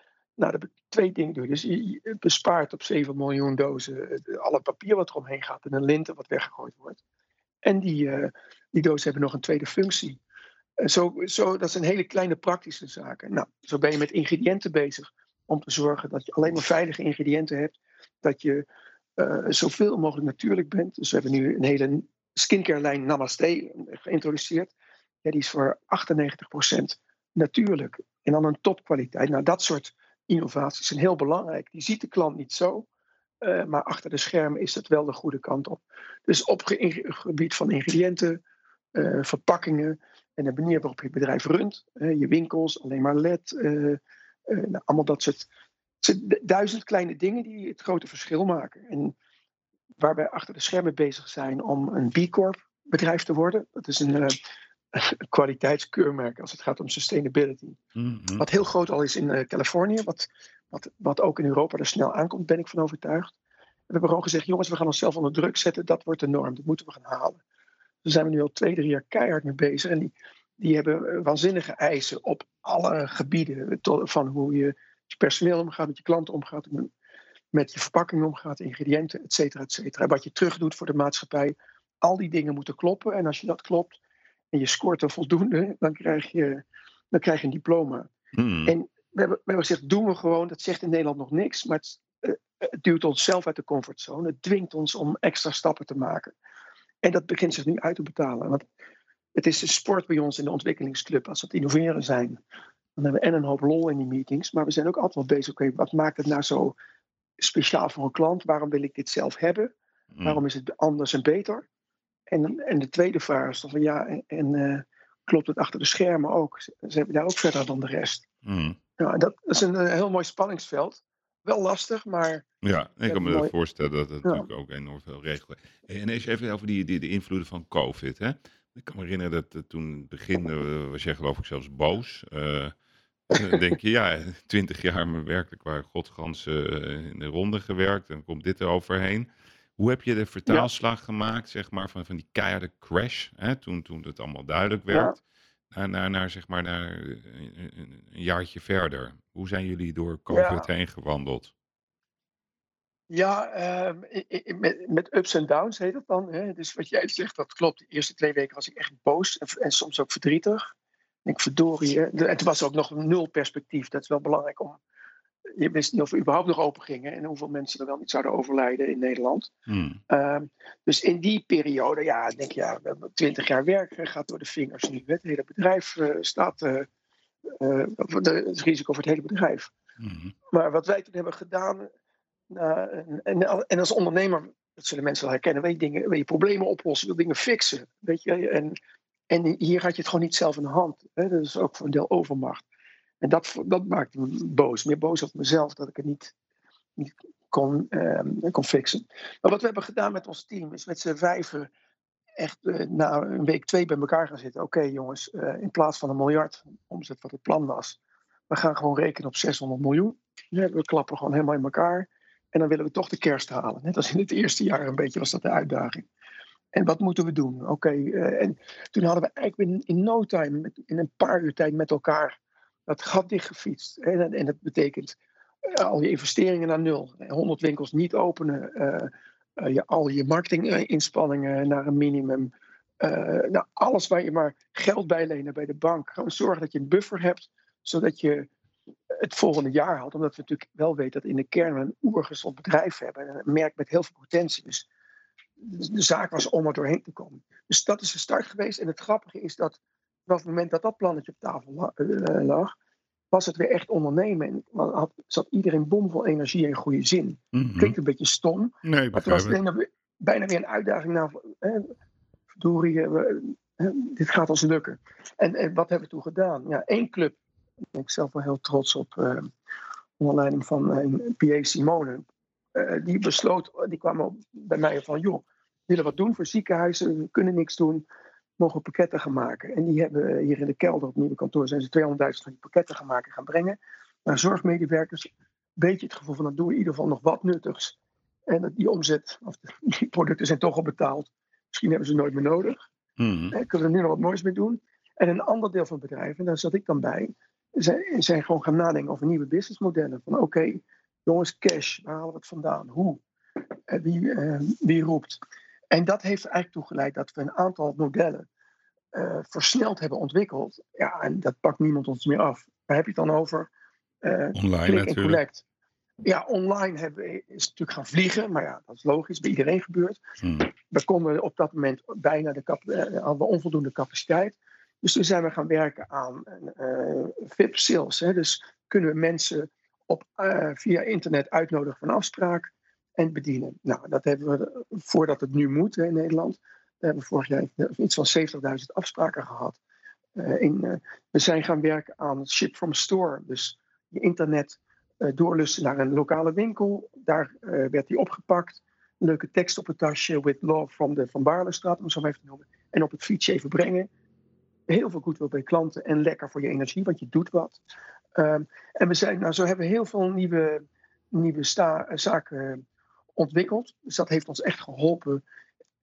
Nou, dat twee dingen doen. Dus je bespaart op 7 miljoen dozen alle papier wat eromheen gaat en een linten wat weggegooid wordt. En die, uh, die dozen hebben nog een tweede functie. zo, zo, dat zijn hele kleine praktische zaken. Nou, zo ben je met ingrediënten bezig om te zorgen dat je alleen maar veilige ingrediënten hebt. Dat je zoveel mogelijk natuurlijk bent. Dus we hebben nu een hele skincare lijn Namaste geïntroduceerd. Ja, die is voor 98% natuurlijk. En dan een topkwaliteit. Nou, dat soort innovaties zijn heel belangrijk. Die ziet de klant niet zo. Uh, maar achter de schermen is het wel de goede kant op. Dus op gebied van ingrediënten, uh, verpakkingen en de manier waarop je bedrijf runt, je winkels, alleen maar LED, nou, allemaal dat soort duizend kleine dingen die het grote verschil maken. En waar wij achter de schermen bezig zijn om een B Corp bedrijf te worden. Dat is een, kwaliteitskeurmerk als het gaat om sustainability. Mhm. Wat heel groot al is in uh, Californië, wat, wat, wat ook in Europa er snel aankomt, ben ik van overtuigd. we hebben gewoon gezegd, jongens, we gaan onszelf onder druk zetten, dat wordt de norm, dat moeten we gaan halen. Daar zijn we nu al twee, drie jaar keihard mee bezig. En die, die hebben eh, waanzinnige eisen op alle gebieden. van hoe je je personeel omgaat, met je klanten omgaat, met je verpakking omgaat, ingrediënten, et cetera, et cetera. Wat je terug doet voor de maatschappij. Al die dingen moeten kloppen. En als je dat klopt, en je scoort er voldoende, dan krijg je, dan krijg je een diploma. Hmm. En we hebben, we hebben gezegd, doen we gewoon. Dat zegt in Nederland nog niks, maar het, uh, het duwt ons zelf uit de comfortzone. Het dwingt ons om extra stappen te maken. En dat begint zich nu uit te betalen. Want het is de sport bij ons in de ontwikkelingsclub. Als we het innoveren zijn, dan hebben we en een hoop lol in die meetings. Maar we zijn ook altijd wel bezig. Oké, wat maakt het nou zo speciaal voor een klant? Waarom wil ik dit zelf hebben? Hmm. Waarom is het anders en beter? En, en de tweede vraag is dan van ja, en, uh, klopt het achter de schermen ook? Ze hebben daar ook verder dan de rest. Mm. Ja, dat is een, heel mooi spanningsveld. Wel lastig, maar. Ja, ik kan me mooi... voorstellen dat het natuurlijk ook enorm veel regelen. En eens even over die, die, de invloeden van COVID. Hè? Ik kan me herinneren dat uh, toen het begin uh, was jij geloof ik zelfs boos. Uh, denk je, ja, twintig jaar me werkelijk waar godganse in de ronde gewerkt en komt dit er overheen. Hoe heb je de vertaalslag gemaakt, zeg maar, van, van die keiharde crash, hè, toen, toen het allemaal duidelijk werd, naar, naar, naar, zeg maar, naar een, een, jaartje verder? Hoe zijn jullie door COVID heen gewandeld? Ja, uh, met, met, ups en downs heet het dan. Hè? Dus wat jij zegt, dat klopt. De eerste twee weken was ik echt boos en, en soms ook verdrietig. Ik verdorie. En het was ook nog nul perspectief. Dat is wel belangrijk om je wist niet of we überhaupt nog open gingen en hoeveel mensen er wel niet zouden overlijden in Nederland. Hmm. Ehm, dus in die periode, ja, denk je, ja, we hebben twintig jaar werk gaat door de vingers nu. Het hele bedrijf uh, staat, uh, uh, het risico voor het hele bedrijf. Hmm. Maar wat wij toen hebben gedaan, en, en, en, als ondernemer, dat zullen mensen wel herkennen, wil je, dingen, wil je problemen oplossen, wil dingen fixen. Weet je? En, en hier had je het gewoon niet zelf in de hand. Hè? Dat is ook voor een deel overmacht. En dat, dat maakte me boos. Meer boos op mezelf dat ik het niet, niet kon, uh, kon fixen. Maar wat we hebben gedaan met ons team is met z'n vijven echt uh, na een week twee bij elkaar gaan zitten. Oké jongens, uh, in plaats van een miljard omzet wat het plan was. We gaan gewoon rekenen op 600 miljoen. we klappen gewoon helemaal in elkaar. En dan willen we toch de kerst halen. Net als in het eerste jaar een beetje was dat de uitdaging. En wat moeten we doen? Oké, uh, en toen hadden we eigenlijk in, in no time, in een paar uur tijd met elkaar dat gat dichtgefietst. En, en dat betekent uh, al je investeringen naar nul. 100 winkels niet openen. Uh, je, al je marketinginspanningen naar een minimum. nou, alles waar je maar geld bij lenen bij de bank. Gewoon zorgen dat je een buffer hebt, zodat je het volgende jaar haalt. Omdat we natuurlijk wel weten dat in de kern een oergezond bedrijf hebben. Een merk met heel veel potentie. Dus de zaak was om er doorheen te komen. Dus dat is de start geweest. En het grappige is dat op het moment dat dat plannetje op tafel eh, lag, was het weer echt ondernemen. En had, zat iedereen bomvol energie en goede zin. Mm Klinkt een beetje stom. Nee, maar het was bijna weer een uitdaging. Nou, verdorie, dit gaat ons lukken. En, en, wat hebben we toen gedaan? Ja, één club, daar ben ik zelf wel heel trots op, uh, onder leiding van uh, PA Simone. die besloot, die kwam bij mij van, joh, we willen wat doen voor ziekenhuizen, we kunnen niks doen mogen pakketten gaan maken. En die hebben hier in de kelder op het nieuwe kantoor zijn ze 200.000 van die pakketten gaan maken gaan brengen. Naar zorgmedewerkers. Een beetje het gevoel van dat doen we in ieder geval nog wat nuttigs. En dat die omzet, of die producten zijn toch al betaald. Misschien hebben ze nooit meer nodig. Mm kunnen we er nu nog wat moois mee doen. En een ander deel van het bedrijf, en daar zat ik dan bij, zijn, zijn gewoon gaan nadenken over nieuwe businessmodellen. Van oké, jongens, cash, waar halen we het vandaan? Hoe? wie, uh, wie roept? En dat heeft eigenlijk toe geleid dat we een aantal modellen eh, versneld hebben ontwikkeld. Ja, en dat pakt niemand ons meer af. Waar heb je het dan over? Uh, Online natuurlijk. collect. Ja, online hebben, is natuurlijk gaan vliegen, maar ja, dat is logisch, bij iedereen gebeurt. Hmm. We konden op dat moment bijna de eh, hadden we onvoldoende capaciteit. Dus toen zijn we gaan werken aan VIP sales. Hè. Dus kunnen we mensen op, via internet uitnodigen een afspraak en bedienen. Nou, dat hebben we voordat het nu moet hè, in Nederland. We hebben vorig jaar iets van 70.000 afspraken gehad. Eh, in, eh, we zijn gaan werken aan ship from store. Dus je internet eh, doorlussen naar een lokale winkel. Daar eh, werd die opgepakt. Leuke tekst op het tasje. With love from de Van Baarlestraat, om het zo maar even te noemen. En op het fietsje even brengen. Heel veel goedwil bij klanten. En lekker voor je energie, want je doet wat. Ehm, en we zijn, nou, zo hebben we heel veel nieuwe, nieuwe sta- eh, zaken ontwikkeld. Dus dat heeft ons echt geholpen.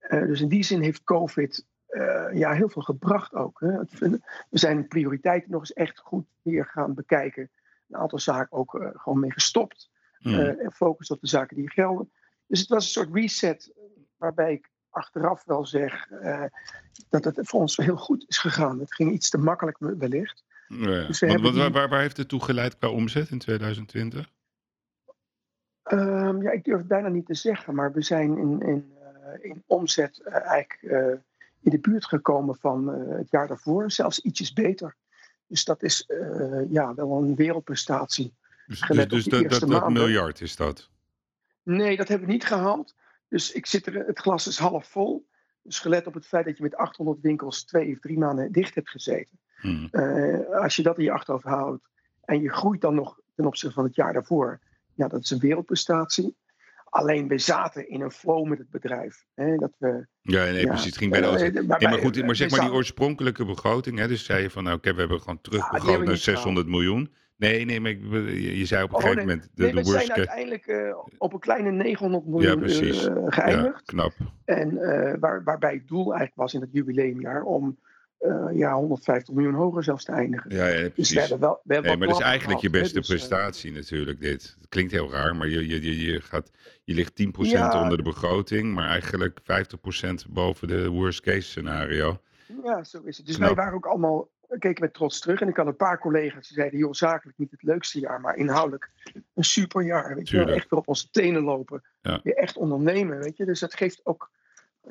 Eh, dus in die zin heeft COVID eh, ja, heel veel gebracht ook. Hè. Het- We zijn prioriteiten nog eens echt goed weer gaan bekijken. Een aantal zaken ook eh, gewoon mee gestopt. En focus op de zaken die gelden. Dus het was een soort reset waarbij ik achteraf wel zeg dat het voor ons heel goed is gegaan. Het ging iets te makkelijk wellicht. Ja, dus Want, want waar, waar, waar heeft het toe geleid qua omzet in 2020? Ehm, ja, ik durf het bijna niet te zeggen, maar we zijn in, in, in omzet eh, eigenlijk eh, in de buurt gekomen van eh, het jaar daarvoor, zelfs ietsjes beter. Dus dat is eh, ja, wel een wereldprestatie. Dus, dus, dus dat, miljard is dat. Nee, dat hebben we niet gehaald. Dus ik zit er, het glas is half vol. Dus gelet op het feit dat je met 800 winkels twee of drie maanden dicht hebt gezeten. Hmm. Eh, als je dat in je achterhoofd houdt en je groeit dan nog ten opzichte van het jaar daarvoor. Ja, dat is een wereldprestatie. Alleen we zaten in een flow met het bedrijf. Hè, dat we, Ja, nee, ja, precies. Het ging bij de eh, auto. maar Nee, maar wij- goed, maar zeg maar die oorspronkelijke begroting. Hè, dus zei je van, nou, oké, we hebben gewoon Ah, terugbegroot naar niet 600 miljoen. Nee, nee, maar ik, je, zei op een Oh, gegeven nee. moment, de, Nee, de we worst zijn uiteindelijk eh, op een kleine 900 Ja, miljoen eh, Ja, geëindigd. knap. En eh, waar, waarbij het doel eigenlijk was in het jubileumjaar om eh, ja, 150 miljoen hoger zelfs te eindigen. Ja, ja Dus precies. we hebben wel, we Nee, maar dat is eigenlijk je beste dus, eh, prestatie natuurlijk, dit. Het klinkt heel raar, maar je, je, je, je, gaat, je ligt 10% Ja. onder de begroting, maar eigenlijk 50% boven de worst case scenario. Ja, zo is het. Dus Knap. wij waren ook allemaal, keken met trots terug. En ik had een paar collega's die zeiden, joh, zakelijk niet het leukste jaar, maar inhoudelijk een superjaar. Weet je wel, Tuurlijk. echt weer op onze tenen lopen. Ja. Weer echt ondernemen, weet je. Dus dat geeft ook, eh,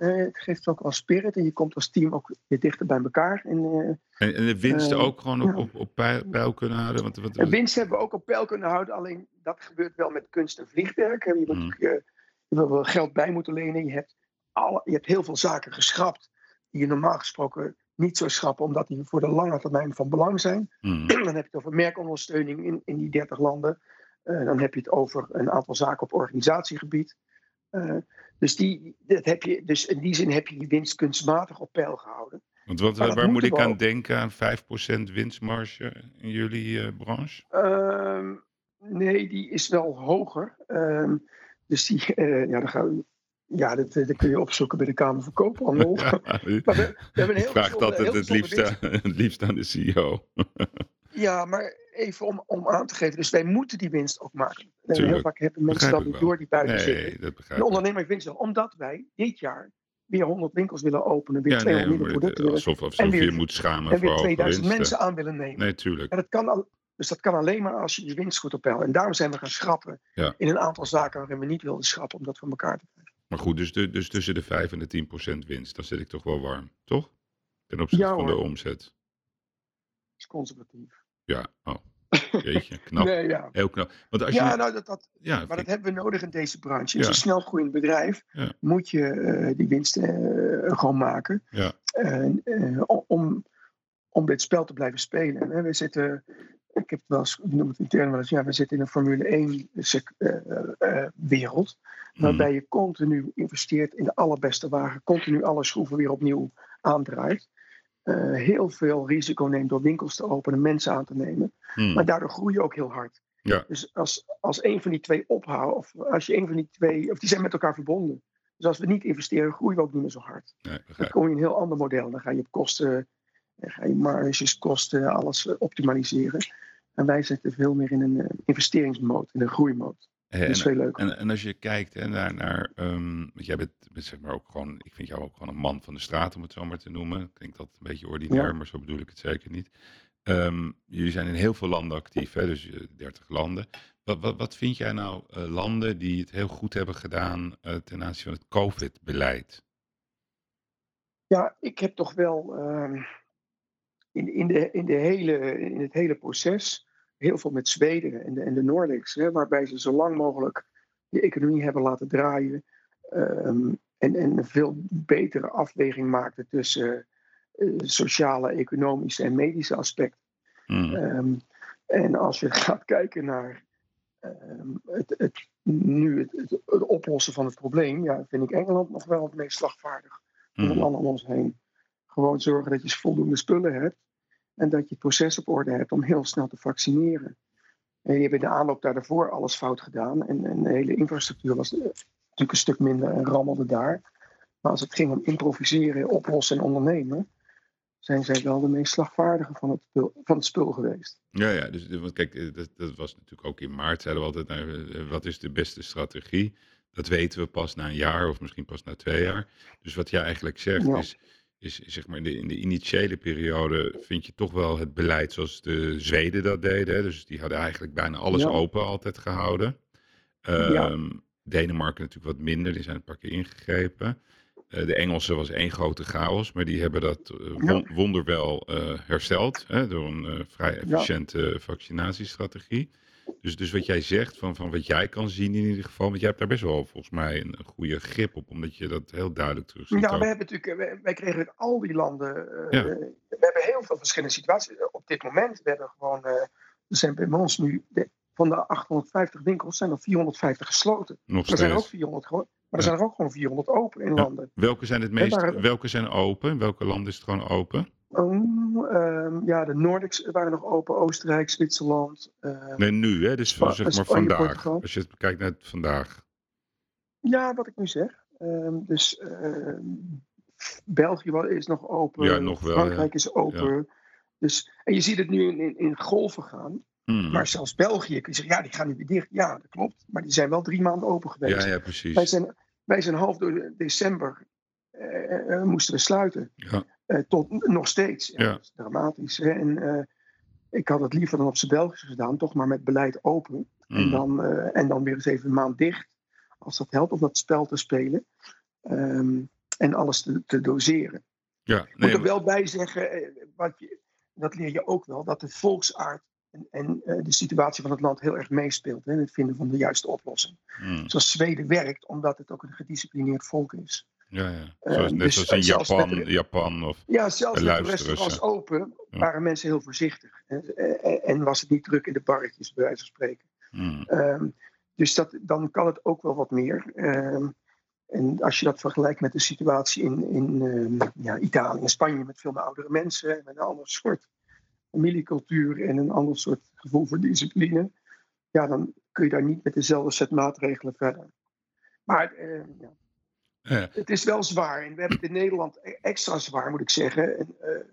het geeft ook wel spirit. En je komt als team ook weer dichter bij elkaar. En, eh, En, en de winsten Eh, ook gewoon op, ja. op, op peil, kunnen houden. Want, wat, En winst hebben we ook op peil kunnen houden. Alleen dat gebeurt wel met kunst en vliegwerk. Je, moet, Mm. eh, je wil wel geld bij moeten lenen. Je hebt, alle, je hebt heel veel zaken geschrapt. Die je normaal gesproken niet zou schrappen. Omdat die voor de lange termijn van belang zijn. Hmm. Dan heb je het over merkondersteuning in, in die 30 landen. Eh, dan heb je het over een aantal zaken op organisatiegebied. Eh, dus, die, dat heb je, dus in die zin heb je die winst kunstmatig op peil gehouden. Want wat, dat waar moet ik aan denken? Aan 5% winstmarge in jullie eh, branche? Ehm, nee, die is wel hoger. Ehm, dus die, eh, ja, dan gaan we, ja dat, eh, dat kun je opzoeken bij de Kamer van Koophandel. Ja, we, we hebben een ik heel vraag het heel het liefst, aan, het liefst aan de CEO. Ja, maar even om, om aan te geven. Dus wij moeten die winst ook maken. En heel vaak hebben mensen dat niet door die buiten zitten. Nee, dat begrijp De ondernemer winst wel. Omdat wij dit jaar weer 100 winkels willen openen. Weer Ja, nee, 200 maar nieuwe het- producten willen. alsof, alsof weer- je moet schamen En weer hoge 2000 winsten. mensen aan willen nemen. Nee, tuurlijk. En dat kan al, dus dat kan alleen maar als je je winst goed op peil. En daarom zijn we gaan schrappen. Ja. In een aantal zaken waarin we niet wilden schrappen. Om dat voor elkaar te krijgen. Maar goed, dus, de, dus tussen de 5 en de 10 procent winst, dan zit ik toch wel warm, toch? Ten opzichte Ja, van de omzet. Dat is conservatief. Ja, oh. Jeetje, knap. Nee, ja. Heel knap. Want als je... Ja, nou, dat, dat, ja, maar dat hebben we nodig in deze branche. In Ja. zo'n snel groeiend bedrijf moet je eh, die winst eh, gewoon maken. Eh, om, om dit spel te blijven spelen. Hè. We zitten, ik heb het wel eens, ik noem het intern wel eens, ja, we zitten in een Formule 1 sec- eh, wereld. Waarbij je continu investeert in de allerbeste wagen. Continu alle schroeven weer opnieuw aandraait. Eh, heel veel risico neemt door winkels te openen, mensen aan te nemen. Hmm. Maar daardoor groei je ook heel hard. Ja. Dus als, als een van die twee ophoudt, of als je een van die twee, of die zijn met elkaar verbonden. Dus als we niet investeren, groeien we ook niet meer zo hard. Nee, Dan kom je in een heel ander model. Dan ga je op kosten, dan ga je marges, kosten, alles optimaliseren. En wij zitten veel meer in een eh, investeringsmode, in een groeimode. Is en, en, en als je kijkt hè, naar, naar ehm, want jij bent, bent zeg maar ook gewoon, ik vind jou ook gewoon een man van de straat, om het zo maar te noemen. Klinkt dat een beetje ordinair, Ja, maar zo bedoel ik het zeker niet. Ehm, jullie zijn in heel veel landen actief, hè, dus eh, 30 landen. Wat, wat, wat vind jij nou eh, landen die het heel goed hebben gedaan eh, ten aanzien van het COVID-beleid? ja ik heb toch wel ehm, in, in, de, in, de hele, in het hele proces heel veel met Zweden en de, en de Nordics, hè, waarbij ze zo lang mogelijk de economie hebben laten draaien ehm, en, en een veel betere afweging maakten tussen eh, sociale, economische en medische aspecten. Hmm, Ehm, en als je gaat kijken naar ehm, het, het, nu het, het, het oplossen van het probleem, ja, vind ik Engeland nog wel het meest slagvaardig van de hmm, landen om ons heen. Gewoon zorgen dat je voldoende spullen hebt en dat je het proces op orde hebt om heel snel te vaccineren. En je hebt in de aanloop daarvoor alles fout gedaan en, en de hele infrastructuur was eh, natuurlijk een stuk minder en rammelde daar. Maar als het ging om improviseren, oplossen en ondernemen, zijn zij wel de meest slagvaardige van het spul, van het spul geweest. Ja, ja, dus want kijk, eh, dat, dat was natuurlijk ook in maart, zeiden we altijd, nou, eh, wat is de beste strategie? Dat weten we pas na een jaar of misschien pas na twee jaar. Dus wat jij eigenlijk zegt Ja, is, is zeg maar in de, in de initiële periode vind je toch wel het beleid zoals de Zweden dat deden. Hè? Dus die hadden eigenlijk bijna alles ja, open altijd gehouden. ja, Ehm, Denemarken natuurlijk wat minder, die zijn een paar keer ingegrepen. Eh, de Engelsen was één grote chaos, maar die hebben dat eh, ja, wonderwel eh, hersteld hè, door een vrij efficiënte vaccinatiestrategie. Dus, dus wat jij zegt, van, van wat jij kan zien in ieder geval, want jij hebt daar best wel volgens mij een, een goede grip op, omdat je dat heel duidelijk terugziet Ja, we ook. hebben natuurlijk, eh, wij, wij kregen uit al die landen, eh, Ja, we hebben heel veel verschillende situaties eh, op dit moment. We hebben gewoon, eh, er zijn bij ons nu, de- van de 850 winkels zijn er 450 gesloten. nog er zijn er ook steeds. 400 gewoon, maar er Ja. zijn er ook gewoon 400 open in Ja. landen. Welke zijn het meest, welke zijn open? In welke landen is het gewoon open? Um, ehm, ja, de Nordics waren nog open, Oostenrijk, Zwitserland, eh, Nee, nu, hè? Dus zeg maar Spanje, vandaag. Portugal. Als je het bekijkt naar het vandaag. Ja, wat ik nu zeg. Ehm, dus ehm, België is nog Ja, open, nog wel, ja. Frankrijk is Ja. open. Dus, en je ziet het nu in, in, in golven gaan. Hmm. Maar zelfs België kun je zeggen, ja, die gaan nu weer dicht. Ja, dat klopt. Maar die zijn wel drie maanden open Ja, geweest. ja, Wij precies. zijn, wij zijn half door december eh, eh, moesten we sluiten. Ja, Eh, tot nog steeds. Ja, dat is dramatisch. Hè? En eh, ik had het liever dan op zijn Belgisch gedaan, toch maar met beleid open. En Hmm. dan, eh, en dan weer eens even een maand dicht. Als dat helpt om dat spel te spelen. Ehm, en alles te, te doseren. Ja, Ik moet er wel bij zeggen, eh, wat je, dat leer je ook wel, dat de volksaard en, en eh, de situatie van het land heel erg meespeelt hè, in het vinden van de juiste oplossing. hmm. Zoals Zweden werkt, omdat het ook een gedisciplineerd volk is. Ja, ja. Eh, Zoals, net dus zoals in Japan, de- Japan of Ja, zelfs de restaurants open waren mensen heel voorzichtig. En, en, en was het niet druk in de barretjes, bij wijze van spreken. Hmm. Ehm, dus dat, dan kan het ook wel wat meer. Ehm, en als je dat vergelijkt met de situatie in, in ehm, ja, Italië en Spanje met veel meer oudere mensen, met een ander soort familiecultuur en een ander soort gevoel voor discipline, ja, dan kun je daar niet met dezelfde set maatregelen verder. Maar eh, ja, Het is wel zwaar. En we hebben het in Nederland e- extra zwaar, moet ik zeggen. En, eh,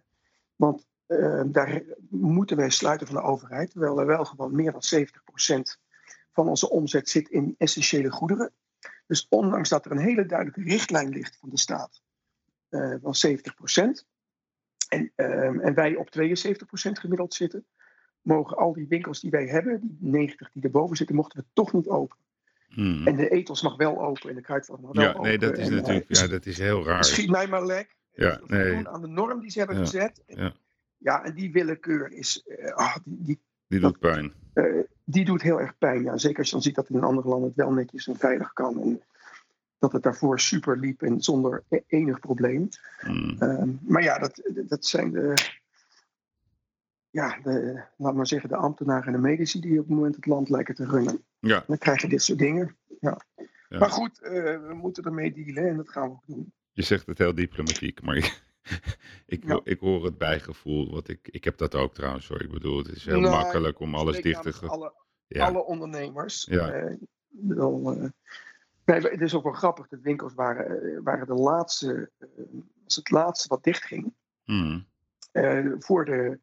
want eh, daar moeten wij sluiten van de overheid. Terwijl er wel gewoon meer dan 70% van onze omzet zit in essentiële goederen. Dus ondanks dat er een hele duidelijke richtlijn ligt van de staat eh, van 70%. En, ehm, en wij op 72% gemiddeld zitten. Mogen al die winkels die wij hebben, die 90 die erboven zitten, mochten we toch niet open. Hmm. En de etels mag wel open en de kruidvat mag wel ja open. nee, dat is En, eh, natuurlijk ja, dat is heel raar. Schiet mij maar lek. Ja, nee. aan de norm die ze hebben Ja, gezet. ja. Ja, en die willekeur is, eh, ah, die, die, Die doet pijn. eh, die doet heel erg pijn. Ja. Zeker als je dan ziet dat in andere landen het wel netjes en veilig kan. En dat het daarvoor super liep en zonder e- enig probleem. Hmm. Ehm, maar ja, dat, dat zijn de, ja, de, laat maar zeggen, de ambtenaren en de medici die op het moment het land lijken te runnen. Ja, Dan krijg je dit soort dingen. Ja. Ja. Maar goed, eh, we moeten ermee dealen en dat gaan we ook doen. je zegt het heel diplomatiek, maar ik, ik, Ja. ik hoor het bijgevoel. Wat ik, ik heb dat ook trouwens hoor. Ik bedoel, het is heel Nou, makkelijk om alles dicht te... ge- Alle, Ja, alle ondernemers. Ja. Eh, bedoel, eh, nee, het is ook wel grappig. De winkels waren, waren de laatste, was het laatste wat dichtging. Eh, voor de,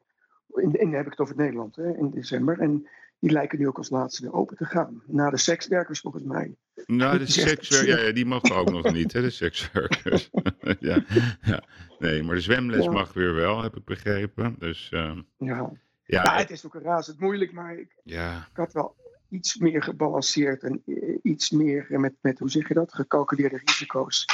in, in heb ik het over Nederland, hè, in december. En die lijken nu ook als laatste weer open te gaan. Na de sekswerkers volgens mij. Nou, de sekswerkers, absurd. ja, die mogen ook nog niet, hè, de sekswerkers. ja, ja, nee, maar de zwemles Ja. mag weer wel, heb ik begrepen. Dus ehm, Ja. ja, ja, het is ook razend moeilijk, maar ik, ja, ik had wel iets meer gebalanceerd en eh, iets meer met, met, hoe zeg je dat, gecalculeerde risico's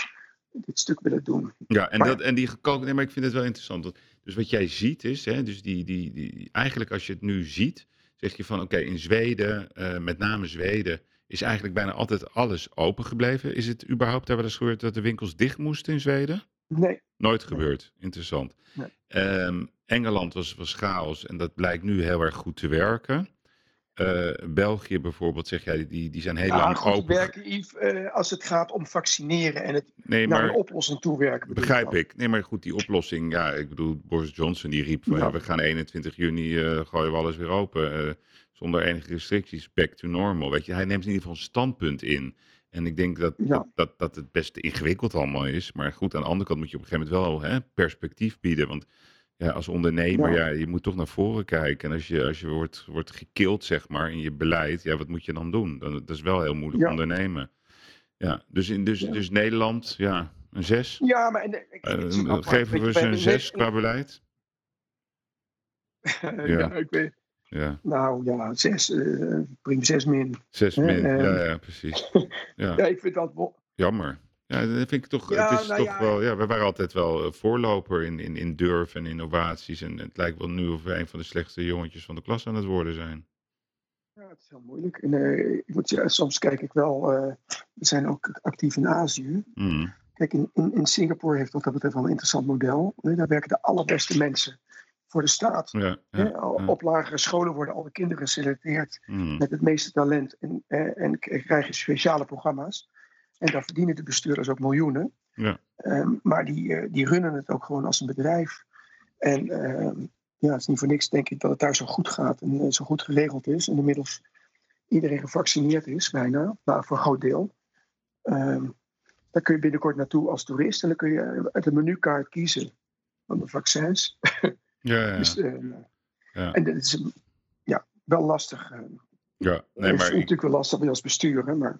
dit stuk willen doen. Ja, en, Maar- dat, en die gekalkt, nee, maar ik vind het wel interessant. want- Dus wat jij ziet is, hè, dus die, die, die, eigenlijk als je het nu ziet, zeg je van oké, in Zweden, eh, met name Zweden, is eigenlijk bijna altijd alles open gebleven. Is het überhaupt daar wel eens gebeurd dat de winkels dicht moesten in Zweden? Nee, Nooit Nee. gebeurd. Interessant. Nee. Ehm, Engeland was, was chaos en dat blijkt nu heel erg goed te werken. Eh, België bijvoorbeeld, zeg jij, die, die zijn heel lang goed open. werken, Yves, eh, als het gaat om vaccineren en het Nee, naar maar een oplossing toewerken. Begrijp ik. Nee, maar goed, die oplossing. Ja, ik bedoel, Boris Johnson die riep van Ja. we gaan 21 juni eh, gooien we alles weer open. zonder enige restricties. Back to normal. Weet je, hij neemt in ieder geval een standpunt in. En ik denk dat, Ja. dat, dat, dat het best ingewikkeld allemaal is. Maar goed, aan de andere kant moet je op een gegeven moment wel hè, perspectief bieden. Want ja, als ondernemer, ja. Ja. je moet toch naar voren kijken. En als je, als je wordt, wordt gekild, zeg maar, in je beleid, ja, wat moet je dan doen? Dan, dat is wel heel moeilijk Ja. ondernemen. Ja, dus, in, dus, Ja. dus Nederland, ja, een zes. Ja, maar en, eh, ik, Eh, maar, geven we ze een zes qua beleid? ja. Ik weet, Ja, nou ja, zes, eh prima zes min. zes min. Ja, ja, precies. Ja, Ja, ik vind dat jammer. Ja, dat vind ik toch. Ja, het is nou toch ja. wel. Ja, we waren altijd wel eh, voorloper in, in, in durf en innovaties. En het lijkt wel nu of we een van de slechtste jongetjes van de klas aan het worden zijn. Ja, het is heel moeilijk. En, eh, ik moet soms kijk ik wel, eh, we zijn ook actief in Azië. Mm, Kijk, in, in, in Singapore heeft wat dat betreft wel een interessant model. Daar werken de allerbeste mensen voor de staat. Ja, Hè, ja, al- ja. Op lagere scholen worden alle kinderen geselecteerd Mm, met het meeste talent en, en krijgen speciale programma's. En daar verdienen de bestuurders ook miljoenen. Ja. Ehm, maar die, eh, die runnen het ook gewoon als een bedrijf. En ehm, ja, het is niet voor niks, denk ik, dat het daar zo goed gaat en eh, zo goed geregeld is. En inmiddels iedereen gevaccineerd is, bijna, nou, voor een groot deel. Ehm daar kun je binnenkort naartoe als toerist en dan kun je uit de menukaart kiezen van de vaccins. ja, ja, Dus, eh, ja. En dat is eh, ja, wel lastig. eh, ja. Nee, het is maar, natuurlijk wel lastig bij als bestuurder, maar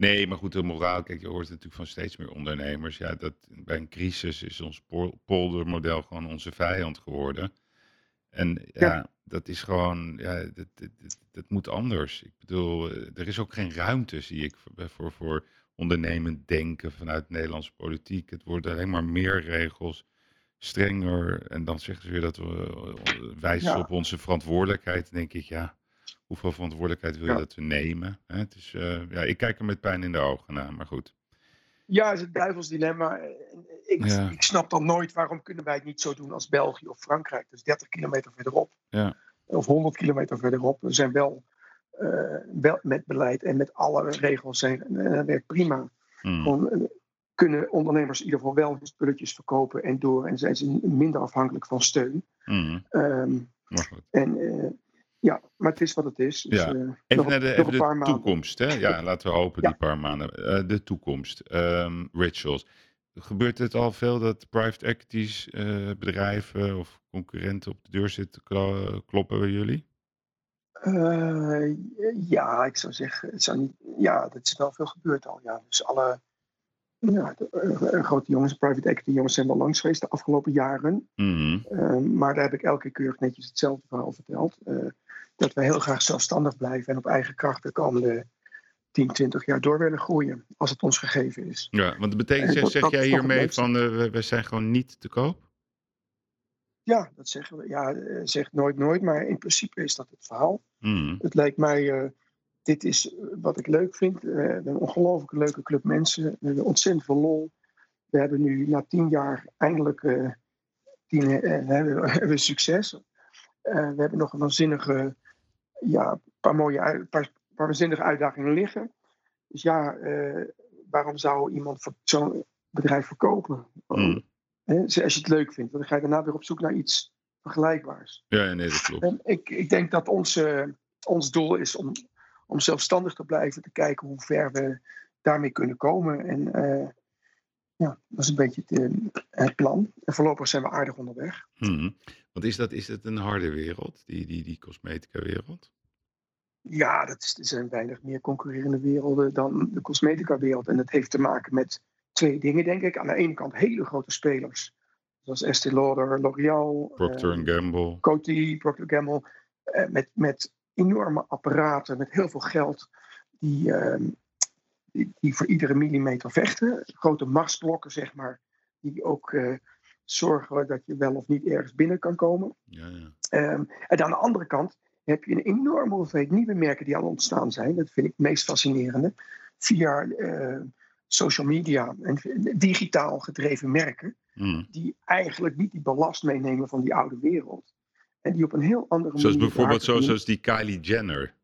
nee, maar goed, de moraal. Kijk, je hoort natuurlijk van steeds meer ondernemers. Ja, dat, bij een crisis is ons pol- poldermodel gewoon onze vijand geworden. En ja, Ja. dat is gewoon, ja, dat, dat, dat, dat moet anders. Ik bedoel, eh, er is ook geen ruimte, zie ik, voor, voor, voor ondernemend denken vanuit Nederlandse politiek. Het wordt alleen maar meer regels, strenger. En dan zeggen ze weer dat we eh, wijzen Ja. op onze verantwoordelijkheid. Dan denk ik, ja, hoeveel verantwoordelijkheid wil je Ja. dat we nemen? Hè? Het is, eh, ja, ik kijk er met pijn in de ogen naar, maar goed. ja, het is het duivels dilemma. Ik, Ja. ik snap dan nooit waarom kunnen wij het niet zo doen als België of Frankrijk. Dus 30 kilometer verderop. Ja. Of 100 kilometer verderop. We zijn wel, eh, wel met beleid en met alle regels zijn, en dat werkt prima. Mm. Gewoon, eh, kunnen ondernemers in ieder geval wel hun spulletjes verkopen en door. En zijn ze minder afhankelijk van steun. Mm. Ehm, Maar goed. en eh, ja, maar het is wat het is. Dus, Ja. eh, Even naar de, even toekomst. Hè? Ja, laten we hopen Ja. die paar maanden. Eh, de toekomst. Ehm, rituals. Gebeurt het al veel dat private equities, eh, bedrijven of concurrenten op de deur zitten klo- kloppen bij jullie? Ja, ik zou zeggen, het zou niet, ja, dat is wel veel gebeurd al. Ja. Dus alle ja, de, grote jongens, private equity jongens zijn wel langs geweest de afgelopen jaren. Mhm. Eh, maar daar heb ik elke keer keurig netjes hetzelfde verhaal verteld. Dat we heel graag zelfstandig blijven en op eigen kracht de komende 10, 20 jaar door willen groeien. Als het ons gegeven is. Ja, want dat betekent, En zeg, dat- zeg dat jij hiermee van eh, we, zijn gewoon niet te koop? Ja, dat zeggen we. Ja, eh, zegt nooit nooit, maar in principe is dat het verhaal. Mhm. Het lijkt mij, eh, dit is wat ik leuk vind. We hebben een ongelooflijk leuke club mensen. We hebben ontzettend veel lol. We hebben nu na tien jaar eindelijk tien, hebben, we- succes. We hebben nog een waanzinnige, ja, paar mooie, paar, paar waanzinnige uitdagingen liggen. Dus ja, eh, waarom zou iemand zo'n bedrijf verkopen? Mhm. Hè, als je het leuk vindt, dan ga je daarna weer op zoek naar iets vergelijkbaars. Ja, nee, dat klopt. En ik, ik denk dat ons, eh, ons doel is om, om zelfstandig te blijven, te kijken hoe ver we daarmee kunnen komen. En eh, ja, dat is een beetje het, eh, het plan. En voorlopig zijn we aardig onderweg. Mhm. Want is dat, is dat een harde wereld, die, die, die cosmetica wereld? Ja, dat is, er zijn weinig meer concurrerende werelden dan de cosmetica-wereld. En dat heeft te maken met twee dingen, denk ik. Aan de ene kant hele grote spelers, zoals Estée Lauder, L'Oreal, Procter eh, Gamble. Coty, Procter Gamble, eh, met, met enorme apparaten, met heel veel geld, die, ehm, die, die voor iedere millimeter vechten. Grote marsblokken, zeg maar, die ook zorgen dat je wel of niet ergens binnen kan komen. Ja, ja. Ehm, en aan de andere kant heb je een enorme hoeveelheid nieuwe merken die al ontstaan zijn. Dat vind ik het meest fascinerende. Via eh, social media en digitaal gedreven merken. Mm. Die eigenlijk niet die ballast meenemen van die oude wereld. En die op een heel andere Zoals manier. bijvoorbeeld zo, zoals die Kylie Jenner.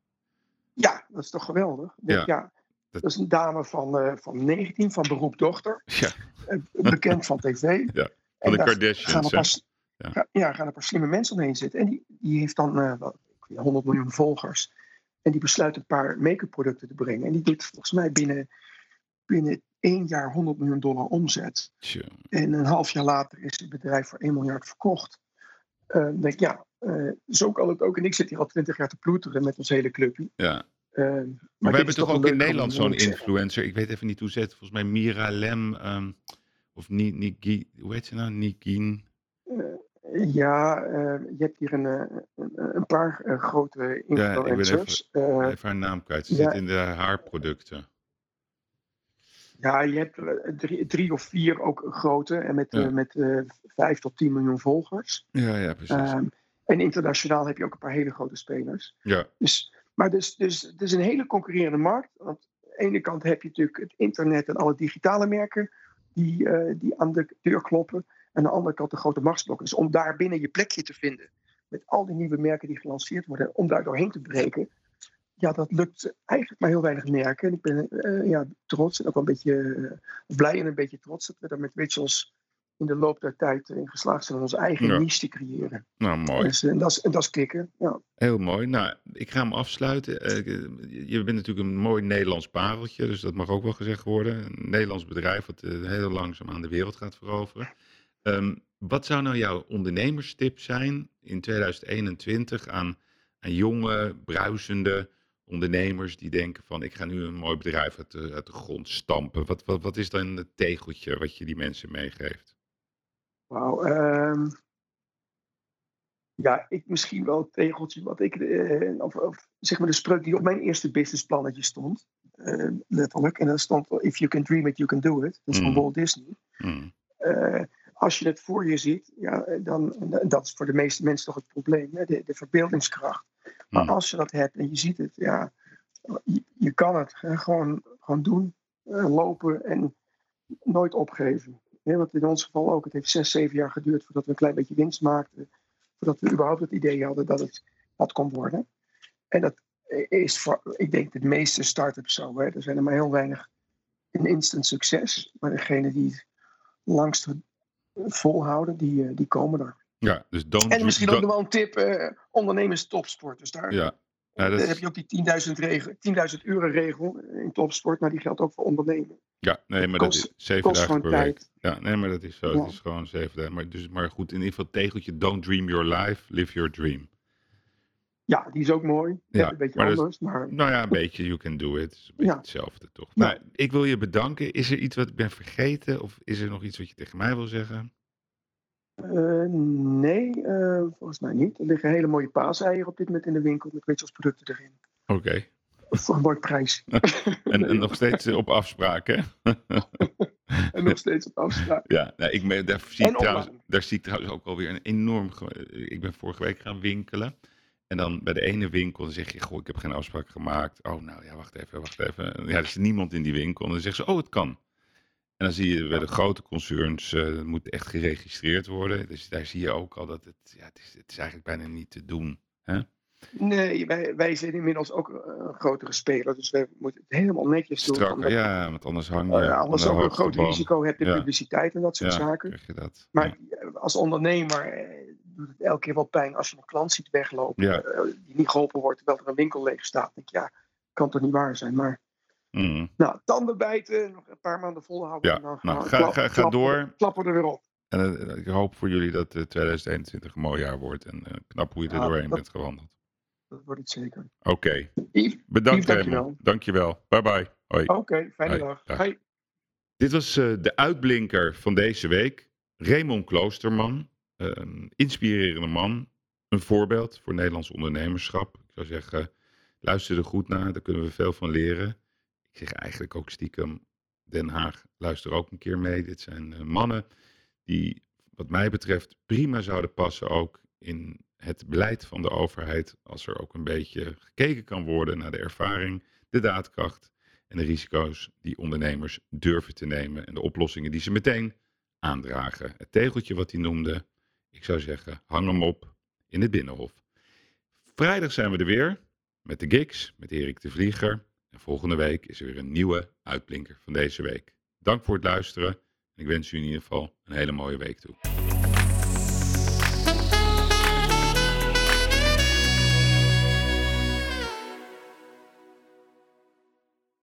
Ja, dat is toch geweldig? Ja. ja. Dat- is een dame van, eh, van 19, van beroep dochter. Ja, eh, bekend van tv. Ja, van de Kardashians. Ja. ga- ja, gaan een paar slimme mensen omheen zitten. En die, die heeft dan eh, wat, ik weet, 100 miljoen volgers. En die besluit een paar make-up producten te brengen. En die doet volgens mij binnen, binnen één jaar 100 miljoen dollar omzet. En een half jaar later is het bedrijf voor 1 miljard verkocht. Eh, dan denk ik, ja, eh, zo kan het ook. En ik zit hier al 20 jaar te ploeteren met ons hele clubje. Ja. Eh, Maar we hebben toch ook in Nederland zo'n influencer. Ik weet even niet hoe ze het. Volgens mij Mira Lem. ehm, of Ni- Niki. Hoe heet ze nou? Nikien. Ja, eh, je hebt hier een, eh, een, een paar eh, grote Ja, ik ben influencers. Eh, Even haar naam kwijt. Ze ja. zit in de haarproducten. ja, je hebt eh, drie, drie of vier ook grote en met, Ja. eh, met eh, vijf tot tien miljoen volgers. Ja, ja, precies. Ehm, en internationaal heb je ook een paar hele grote spelers. ja, Dus, maar dus, dus het is een hele concurrerende markt. Want aan de ene kant heb je natuurlijk het internet en alle digitale merken die, eh, die aan de deur kloppen. En aan de andere kant de grote machtsblokken. Dus om daar binnen je plekje te vinden, met al die nieuwe merken die gelanceerd worden, om daar doorheen te breken. Ja, dat lukt eigenlijk maar heel weinig merken. En ik ben eh, ja, trots en ook wel een beetje eh, blij en een beetje trots dat we daar met Rituals in de loop der tijd in geslaagd zijn om onze eigen Ja. niche te creëren. nou mooi. Dus, en dat is, en dat is kicken. Ja. Heel mooi. Nou, ik ga hem afsluiten. Eh, je bent natuurlijk een mooi Nederlands pareltje, dus dat mag ook wel gezegd worden. Een Nederlands bedrijf wat eh, heel langzaam aan de wereld gaat veroveren. Ehm, wat zou nou jouw ondernemerstip zijn in 2021 aan, aan jonge, bruisende ondernemers die denken van ik ga nu een mooi bedrijf uit de, uit de grond stampen. Wat, wat, wat is dan het tegeltje wat je die mensen meegeeft? Wauw. ehm, ja, ik misschien wel het tegeltje wat ik, eh, of, of zeg maar de spreuk die op mijn eerste businessplannetje stond, eh, letterlijk. En dat stond, if you can dream it, you can do it. Dat is van Mm. Walt Disney. Hmm, Eh, als je het voor je ziet, ja, dan, en dat is voor de meeste mensen toch het probleem, hè, de, de verbeeldingskracht. Maar hmm. als je dat hebt en je ziet het, ja, je, je kan het hè, gewoon, gewoon doen, lopen en nooit opgeven. Hè, want in ons geval ook, het heeft zes, zeven jaar geduurd voordat we een klein beetje winst maakten. Voordat we überhaupt het idee hadden dat het wat kon worden. En dat is voor, ik denk, de meeste start-ups zo. Hè. Er zijn er maar heel weinig een instant succes. Maar degene die het langst volhouden, die, eh, die komen er. Ja, dus don't, En misschien ook nog wel een tip, eh ondernemers topsport. Dus daar, ja. Ja, dat heb je ook die 10.000 regel- 10.000 euro regel in topsport. Maar die geldt ook voor ondernemen. Ja, nee, maar dat is zeven kost dagen per week. Ja, nee, maar dat is zo. Ja. Het is gewoon zeven dagen. Maar, dus, maar goed, in ieder geval tegeltje, don't dream your life, live your dream. Ja, die is ook mooi. Ja, een beetje maar dat anders. Maar Nou ja, een beetje you can do it. Is een beetje Ja. hetzelfde toch. Ja. Nou, ik wil je bedanken. Is er iets wat ik ben vergeten? Of is er nog iets wat je tegen mij wil zeggen? eh, nee, eh, volgens mij niet. Er liggen hele mooie paaseieren op dit moment in de winkel met Rituals producten erin. Oké. Een mooi prijs. En, en nog steeds eh, op afspraak, hè? en nog steeds op afspraak. Ja, nou, ik daar, zie ik En trouwens, daar zie ik trouwens ook alweer een enorm... ge- Ik ben vorige week gaan winkelen. En dan bij de ene winkel zeg je, goh, ik heb geen afspraak gemaakt. Oh, nou ja, wacht even, wacht even. Ja, er is niemand in die winkel. En dan zeggen ze, oh, het kan. En dan zie je bij de grote concerns, eh het moet echt geregistreerd worden. Dus daar zie je ook al dat het, ja, het, is, het is eigenlijk bijna niet te doen. Nee, wij, wij zijn inmiddels ook eh, een grotere speler. Dus wij moeten het helemaal netjes doen. Omdat, ja, want anders hang je eh, aan anders de ook een groot boom. risico hebt in Ja. publiciteit en dat soort Ja, zaken. je dat. Maar eh, als ondernemer eh, doet het elke keer wel pijn als je een klant ziet weglopen. Die niet geholpen wordt terwijl er een winkel leeg staat. Denk ik, ja, kan toch niet waar zijn. Maar. Mm. nou, tanden bijten, nog een paar maanden volhouden. Ja, en dan nou, we ga- klap- ga- ga door. Klappen we er weer op. En ik hoop voor jullie dat eh, 2021 een mooi jaar wordt. En knap hoe je er Ja, doorheen dat- bent gewandeld. Dat wordt het zeker. Oké. Yves, Bedankt Yves, dankjewel. Dankjewel. Bye bye. Hoi. Oké, fijne Hoi, dag. dag. Hoi. Dit was eh, de uitblinker van deze week. Raymond Kloosterman. Een inspirerende man. Een voorbeeld voor Nederlands ondernemerschap. Ik zou zeggen, luister er goed naar. Daar kunnen we veel van leren. Ik zeg eigenlijk ook stiekem, Den Haag, luister ook een keer mee. Dit zijn eh, mannen die, wat mij betreft, prima zouden passen ook in het beleid van de overheid. Als er ook een beetje gekeken kan worden naar de ervaring, de daadkracht en de risico's die ondernemers durven te nemen en de oplossingen die ze meteen aandragen. Het tegeltje wat hij noemde, ik zou zeggen, hang hem op in het Binnenhof. Vrijdag zijn we er weer met de gigs, met Erik de Vlieger. En volgende week is er weer een nieuwe uitblinker van deze week. Dank voor het luisteren en ik wens u in ieder geval een hele mooie week toe.